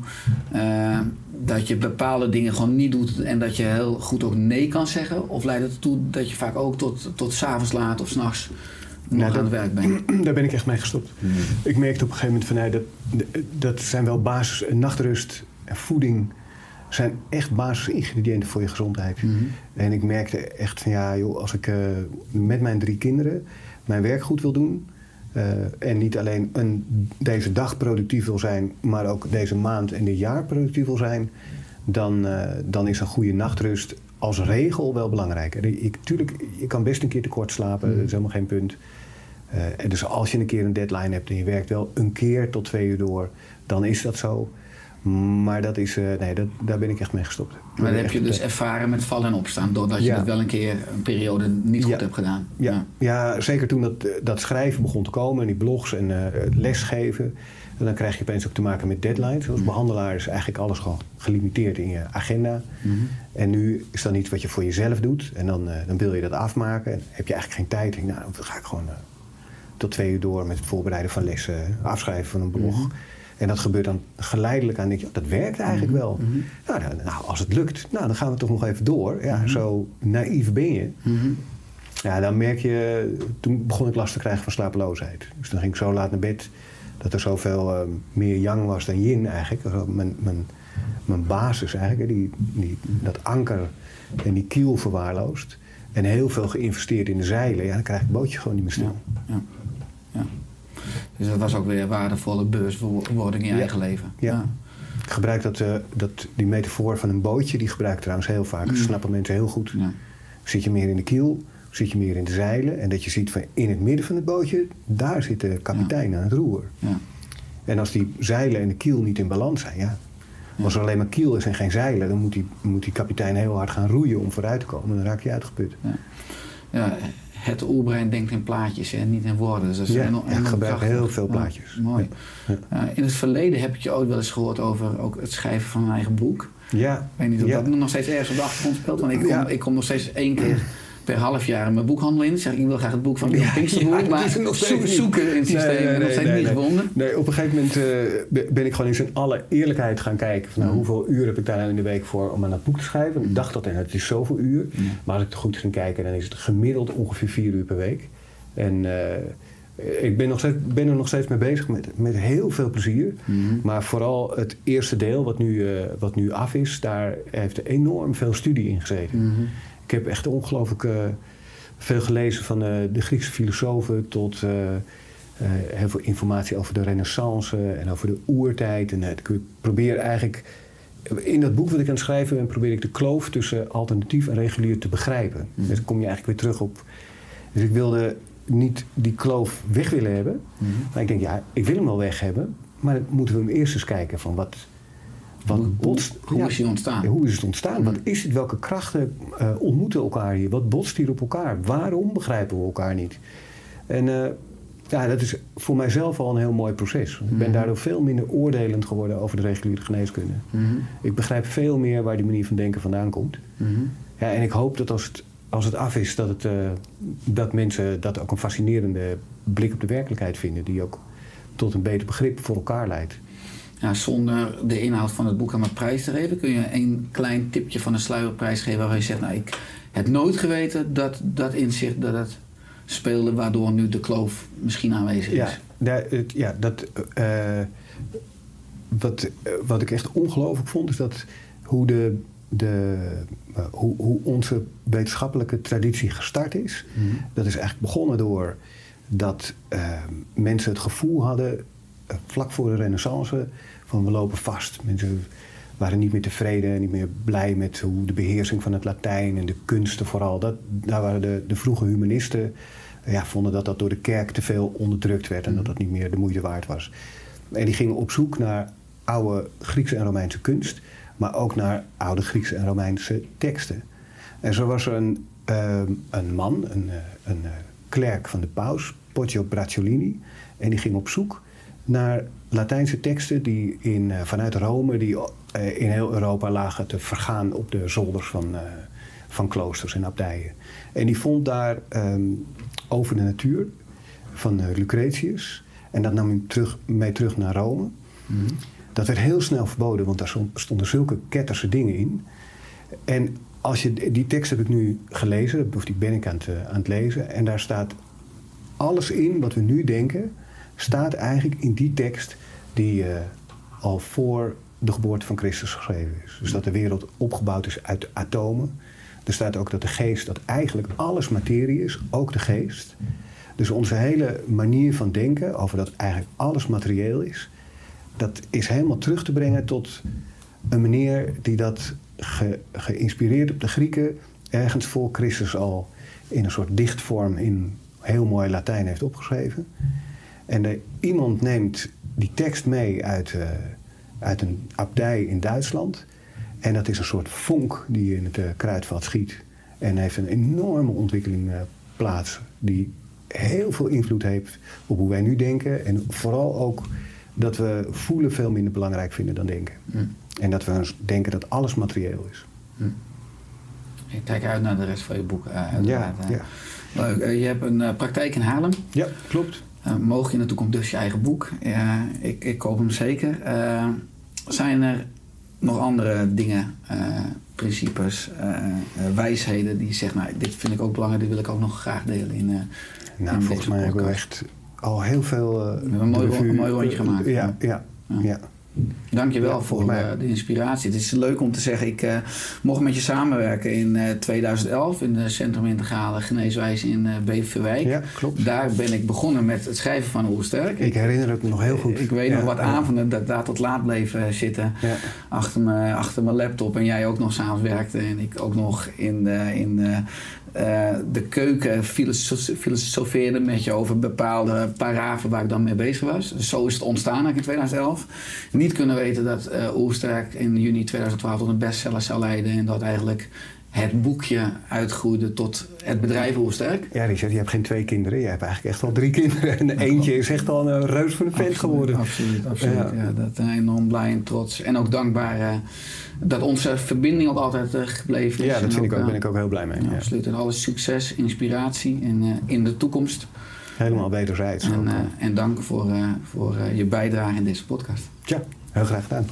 eh, dat je bepaalde dingen gewoon niet doet en dat je heel goed ook nee kan zeggen? Of leidt het ertoe dat je vaak ook tot, tot s'avonds laat of s'nachts nog Nou, aan het werk bent? Daar ben ik echt mee gestopt. Ik merkte op een gegeven moment van nee, dat, dat zijn wel basis. Nachtrust en voeding zijn echt basisingrediënten voor je gezondheid. En ik merkte echt van ja, joh, als ik eh, met mijn drie kinderen mijn werk goed wil doen. eh, en niet alleen een, deze dag productief wil zijn, maar ook deze maand en dit jaar productief wil zijn, dan, eh, dan is een goede nachtrust als regel wel belangrijk. Ik, tuurlijk, je kan best een keer tekort slapen, dat is helemaal geen punt. En dus als je een keer een deadline hebt en je werkt wel een keer tot twee uur door, dan is dat zo. Maar dat is, eh, nee, dat, daar ben ik echt mee gestopt. Maar dan heb Echt, je dus ervaren met vallen en opstaan, doordat je dat wel een keer een periode niet goed hebt gedaan. Ja, ja, zeker toen dat, eh, dat schrijven begon te komen en die blogs en eh, het lesgeven. En dan krijg je opeens ook te maken met deadlines. Mhm. Als behandelaar is eigenlijk alles gewoon gelimiteerd in je agenda. Mhm. En nu is dat iets wat je voor jezelf doet. En dan, dan wil je dat afmaken. En heb je eigenlijk geen tijd. Denk, nou, dan ga ik gewoon tot twee uur door met het voorbereiden van lessen, afschrijven van een blog. Mhm. En dat gebeurt dan geleidelijk aan. Denk je, dat werkt eigenlijk Mhm. wel. Nou, dan- nou, als het lukt, nou, dan gaan we toch nog even door. Mhm. Ja, Zo naïef ben je. Ja, dan merk je, toen begon ik last te krijgen van slapeloosheid. Dus dan ging ik zo laat naar bed dat er zoveel eh, meer yang was dan yin eigenlijk. Mijn, mijn, mijn basis eigenlijk, die, die, dat anker en die kiel verwaarloosd. En heel veel geïnvesteerd in de zeilen. Ja, dan krijg ik het bootje gewoon niet meer stil. Ja. ja. Dus dat was ook weer waardevolle bewustwording in je Ja. eigen leven. Ja. Ik gebruik dat, eh, dat, die metafoor van een bootje, die gebruik ik trouwens heel vaak. Dat snappen mensen heel goed. Ja. Zit je meer in de kiel, zit je meer in de zeilen. En dat je ziet van in het midden van het bootje, daar zit de kapitein aan het roer. Ja. En als die zeilen en de kiel niet in balans zijn, ja. Als er alleen maar kiel is en geen zeilen, dan moet die, moet die kapitein heel hard gaan roeien om vooruit te komen. Dan raak je uitgeput. Ja, het oerbrein denkt in plaatjes en niet in woorden. Dus dat is Ja, enorm- ja, ik gebruik heel veel Ja, plaatjes. mooi. Ja. Ja, in het verleden heb ik je ooit wel eens gehoord over ook het schrijven van een eigen boek. Ja, Ik weet niet of dat nog steeds ergens op de achtergrond speelt. Want ik kom, ik kom nog steeds één keer per half jaar mijn boekhandel in. Zeg ik, wil graag het boek van Leon Ja, Pinksterboer. ja, maar zoeken in het systeem Nee, nee, en nog nee, steeds nee, niet gevonden. Nee, op een gegeven moment eh, be- ben ik gewoon eens in alle eerlijkheid gaan kijken. Van, nou, hoeveel uur heb ik daar nou in de week voor om aan dat boek te schrijven? Ik dacht dat en het is zoveel uur. Maar als ik er goed ging kijken, dan is het gemiddeld ongeveer vier uur per week. En eh, ik ben, nog steeds, ben er nog steeds mee bezig met, met heel veel plezier. Maar vooral het eerste deel, wat nu, eh, wat nu af is, daar heeft enorm veel studie in gezeten. Ik heb echt ongelooflijk eh, veel gelezen van eh, de Griekse filosofen tot eh, heel veel informatie over de renaissance en over de oertijd. En ik probeer eigenlijk, in dat boek wat ik aan het schrijven ben, probeer ik de kloof tussen alternatief en regulier te begrijpen. Dus dan kom je eigenlijk weer terug op. Dus ik wilde niet die kloof weg willen hebben. Maar ik denk, ja, ik wil hem wel weg hebben. Maar dan moeten we hem eerst eens kijken van wat, wat Hoe- botst. hoe ja, is ontstaan? hoe is het ontstaan? Wat is het? Welke krachten eh, ontmoeten elkaar hier? Wat botst hier op elkaar? Waarom begrijpen we elkaar niet? En eh, Ja, dat is voor mijzelf al een heel mooi proces. Ik ben Mhm. daardoor veel minder oordelend geworden over de reguliere geneeskunde. Mhm. Ik begrijp veel meer waar die manier van denken vandaan komt. Mhm. Ja, en ik hoop dat als het, als het af is, dat, het, eh, dat mensen dat ook een fascinerende blik op de werkelijkheid vinden. Die ook tot een beter begrip voor elkaar leidt. Ja, zonder de inhoud van het boek aan mijn prijs te geven, kun je een klein tipje van de sluier prijsgeven waar je zegt, nou ik heb nooit geweten dat dat inzicht dat het speelde, waardoor nu de kloof misschien aanwezig is. Ja, daar, ja dat, eh, wat, wat ik echt ongelooflijk vond, is dat hoe, de, de, eh, hoe, hoe onze wetenschappelijke traditie gestart is. Mhm. Dat is eigenlijk begonnen door dat eh, mensen het gevoel hadden, vlak voor de renaissance, van we lopen vast. Mensen waren niet meer tevreden, niet meer blij met hoe de beheersing van het Latijn en de kunsten vooral. Dat, daar waren de, de vroege humanisten, eh, ja, vonden dat dat door de kerk te veel onderdrukt werd en dat dat niet meer de moeite waard was. En die gingen op zoek naar oude Griekse en Romeinse kunst, maar ook naar oude Griekse en Romeinse teksten. En zo was er een, eh, een man, een, eh, een eh, klerk van de paus, Poggio Bracciolini, en die ging op zoek naar Latijnse teksten die in, eh, vanuit Rome, die eh, in heel Europa lagen te vergaan op de zolders van, eh, van kloosters en abdijen. En die vond daar ehm, over de natuur van Lucretius. En dat nam hij terug, mee terug naar Rome. Dat werd heel snel verboden, want daar stond- stonden zulke ketterse dingen in. En als je, die tekst heb ik nu gelezen, of die ben ik aan het, aan het lezen. En daar staat alles in wat we nu denken, staat eigenlijk in die tekst die eh, al voor de geboorte van Christus geschreven is. Dus dat de wereld opgebouwd is uit atomen. Er staat ook dat de geest, dat eigenlijk alles materie is, ook de geest. Dus onze hele manier van denken over dat eigenlijk alles materieel is, dat is helemaal terug te brengen tot een meneer die dat ge- geïnspireerd op de Grieken ergens voor Christus al in een soort dichtvorm in heel mooi Latijn heeft opgeschreven. En er, iemand neemt die tekst mee uit, eh, uit een abdij in Duitsland. En dat is een soort vonk die in het eh, kruidvat schiet. En heeft een enorme ontwikkeling eh, plaats. Die heel veel invloed heeft op hoe wij nu denken. En vooral ook dat we voelen veel minder belangrijk vinden dan denken. Mm. En dat we denken dat alles materieel is. Ik kijk uit naar de rest van je boek. Ja, ja. Leuk. Je hebt een praktijk in Haarlem. ja, klopt. Uh, mogen in de toekomst dus je eigen boek. Ik, ik koop hem zeker. Eh, zijn er nog andere dingen, eh, principes, eh, eh, wijsheden die je zegt, nou, dit vind ik ook belangrijk, dit wil ik ook nog graag delen in. eh, Nou, in volgens mij hebben we podcast. echt al heel veel. eh, hebben een mooi de ro- revue- een mooi rondje gemaakt. Ja, ja, Ja. ja. Dankjewel Ja, voor mij. eh, de inspiratie. Het is leuk om te zeggen, ik eh, mocht met je samenwerken in eh, 2011 in het Centrum Integrale Geneeswijze in eh Beverwijk. Ja, klopt. Daar ben ik begonnen met het schrijven van Oersterk. Ik herinner het me nog heel goed. Ik weet Ja, nog wat ja. avonden dat daar tot laat bleef eh, zitten. Ja. Achter, me, achter mijn laptop. En jij ook nog s'avonds werkte. En ik ook nog in de, in de, eh, de keuken filoso- filosofeerde met je over bepaalde paragrafen waar ik dan mee bezig was. Zo is het ontstaan eigenlijk in 2011. Niet kunnen weten dat eh Oersterk in juni 2012 tot een bestseller zou leiden. En dat eigenlijk het boekje uitgroeide tot het bedrijf Oersterk. Ja, Richard, je hebt geen twee kinderen. Je hebt eigenlijk echt al drie kinderen. En eentje is echt al een reus van een vent geworden. Absoluut, absoluut. Ja. Ja. dat ik enorm blij en trots. En ook dankbaar eh, dat onze verbinding ook altijd eh, gebleven is. Ja, dat vind ik ook, eh, ben ik ook heel blij mee. ja, Ja. Absoluut. En alles succes, inspiratie en, eh, in de toekomst. Helemaal wederzijds. En, en dank voor, voor je bijdrage in deze podcast. Tja, heel graag gedaan.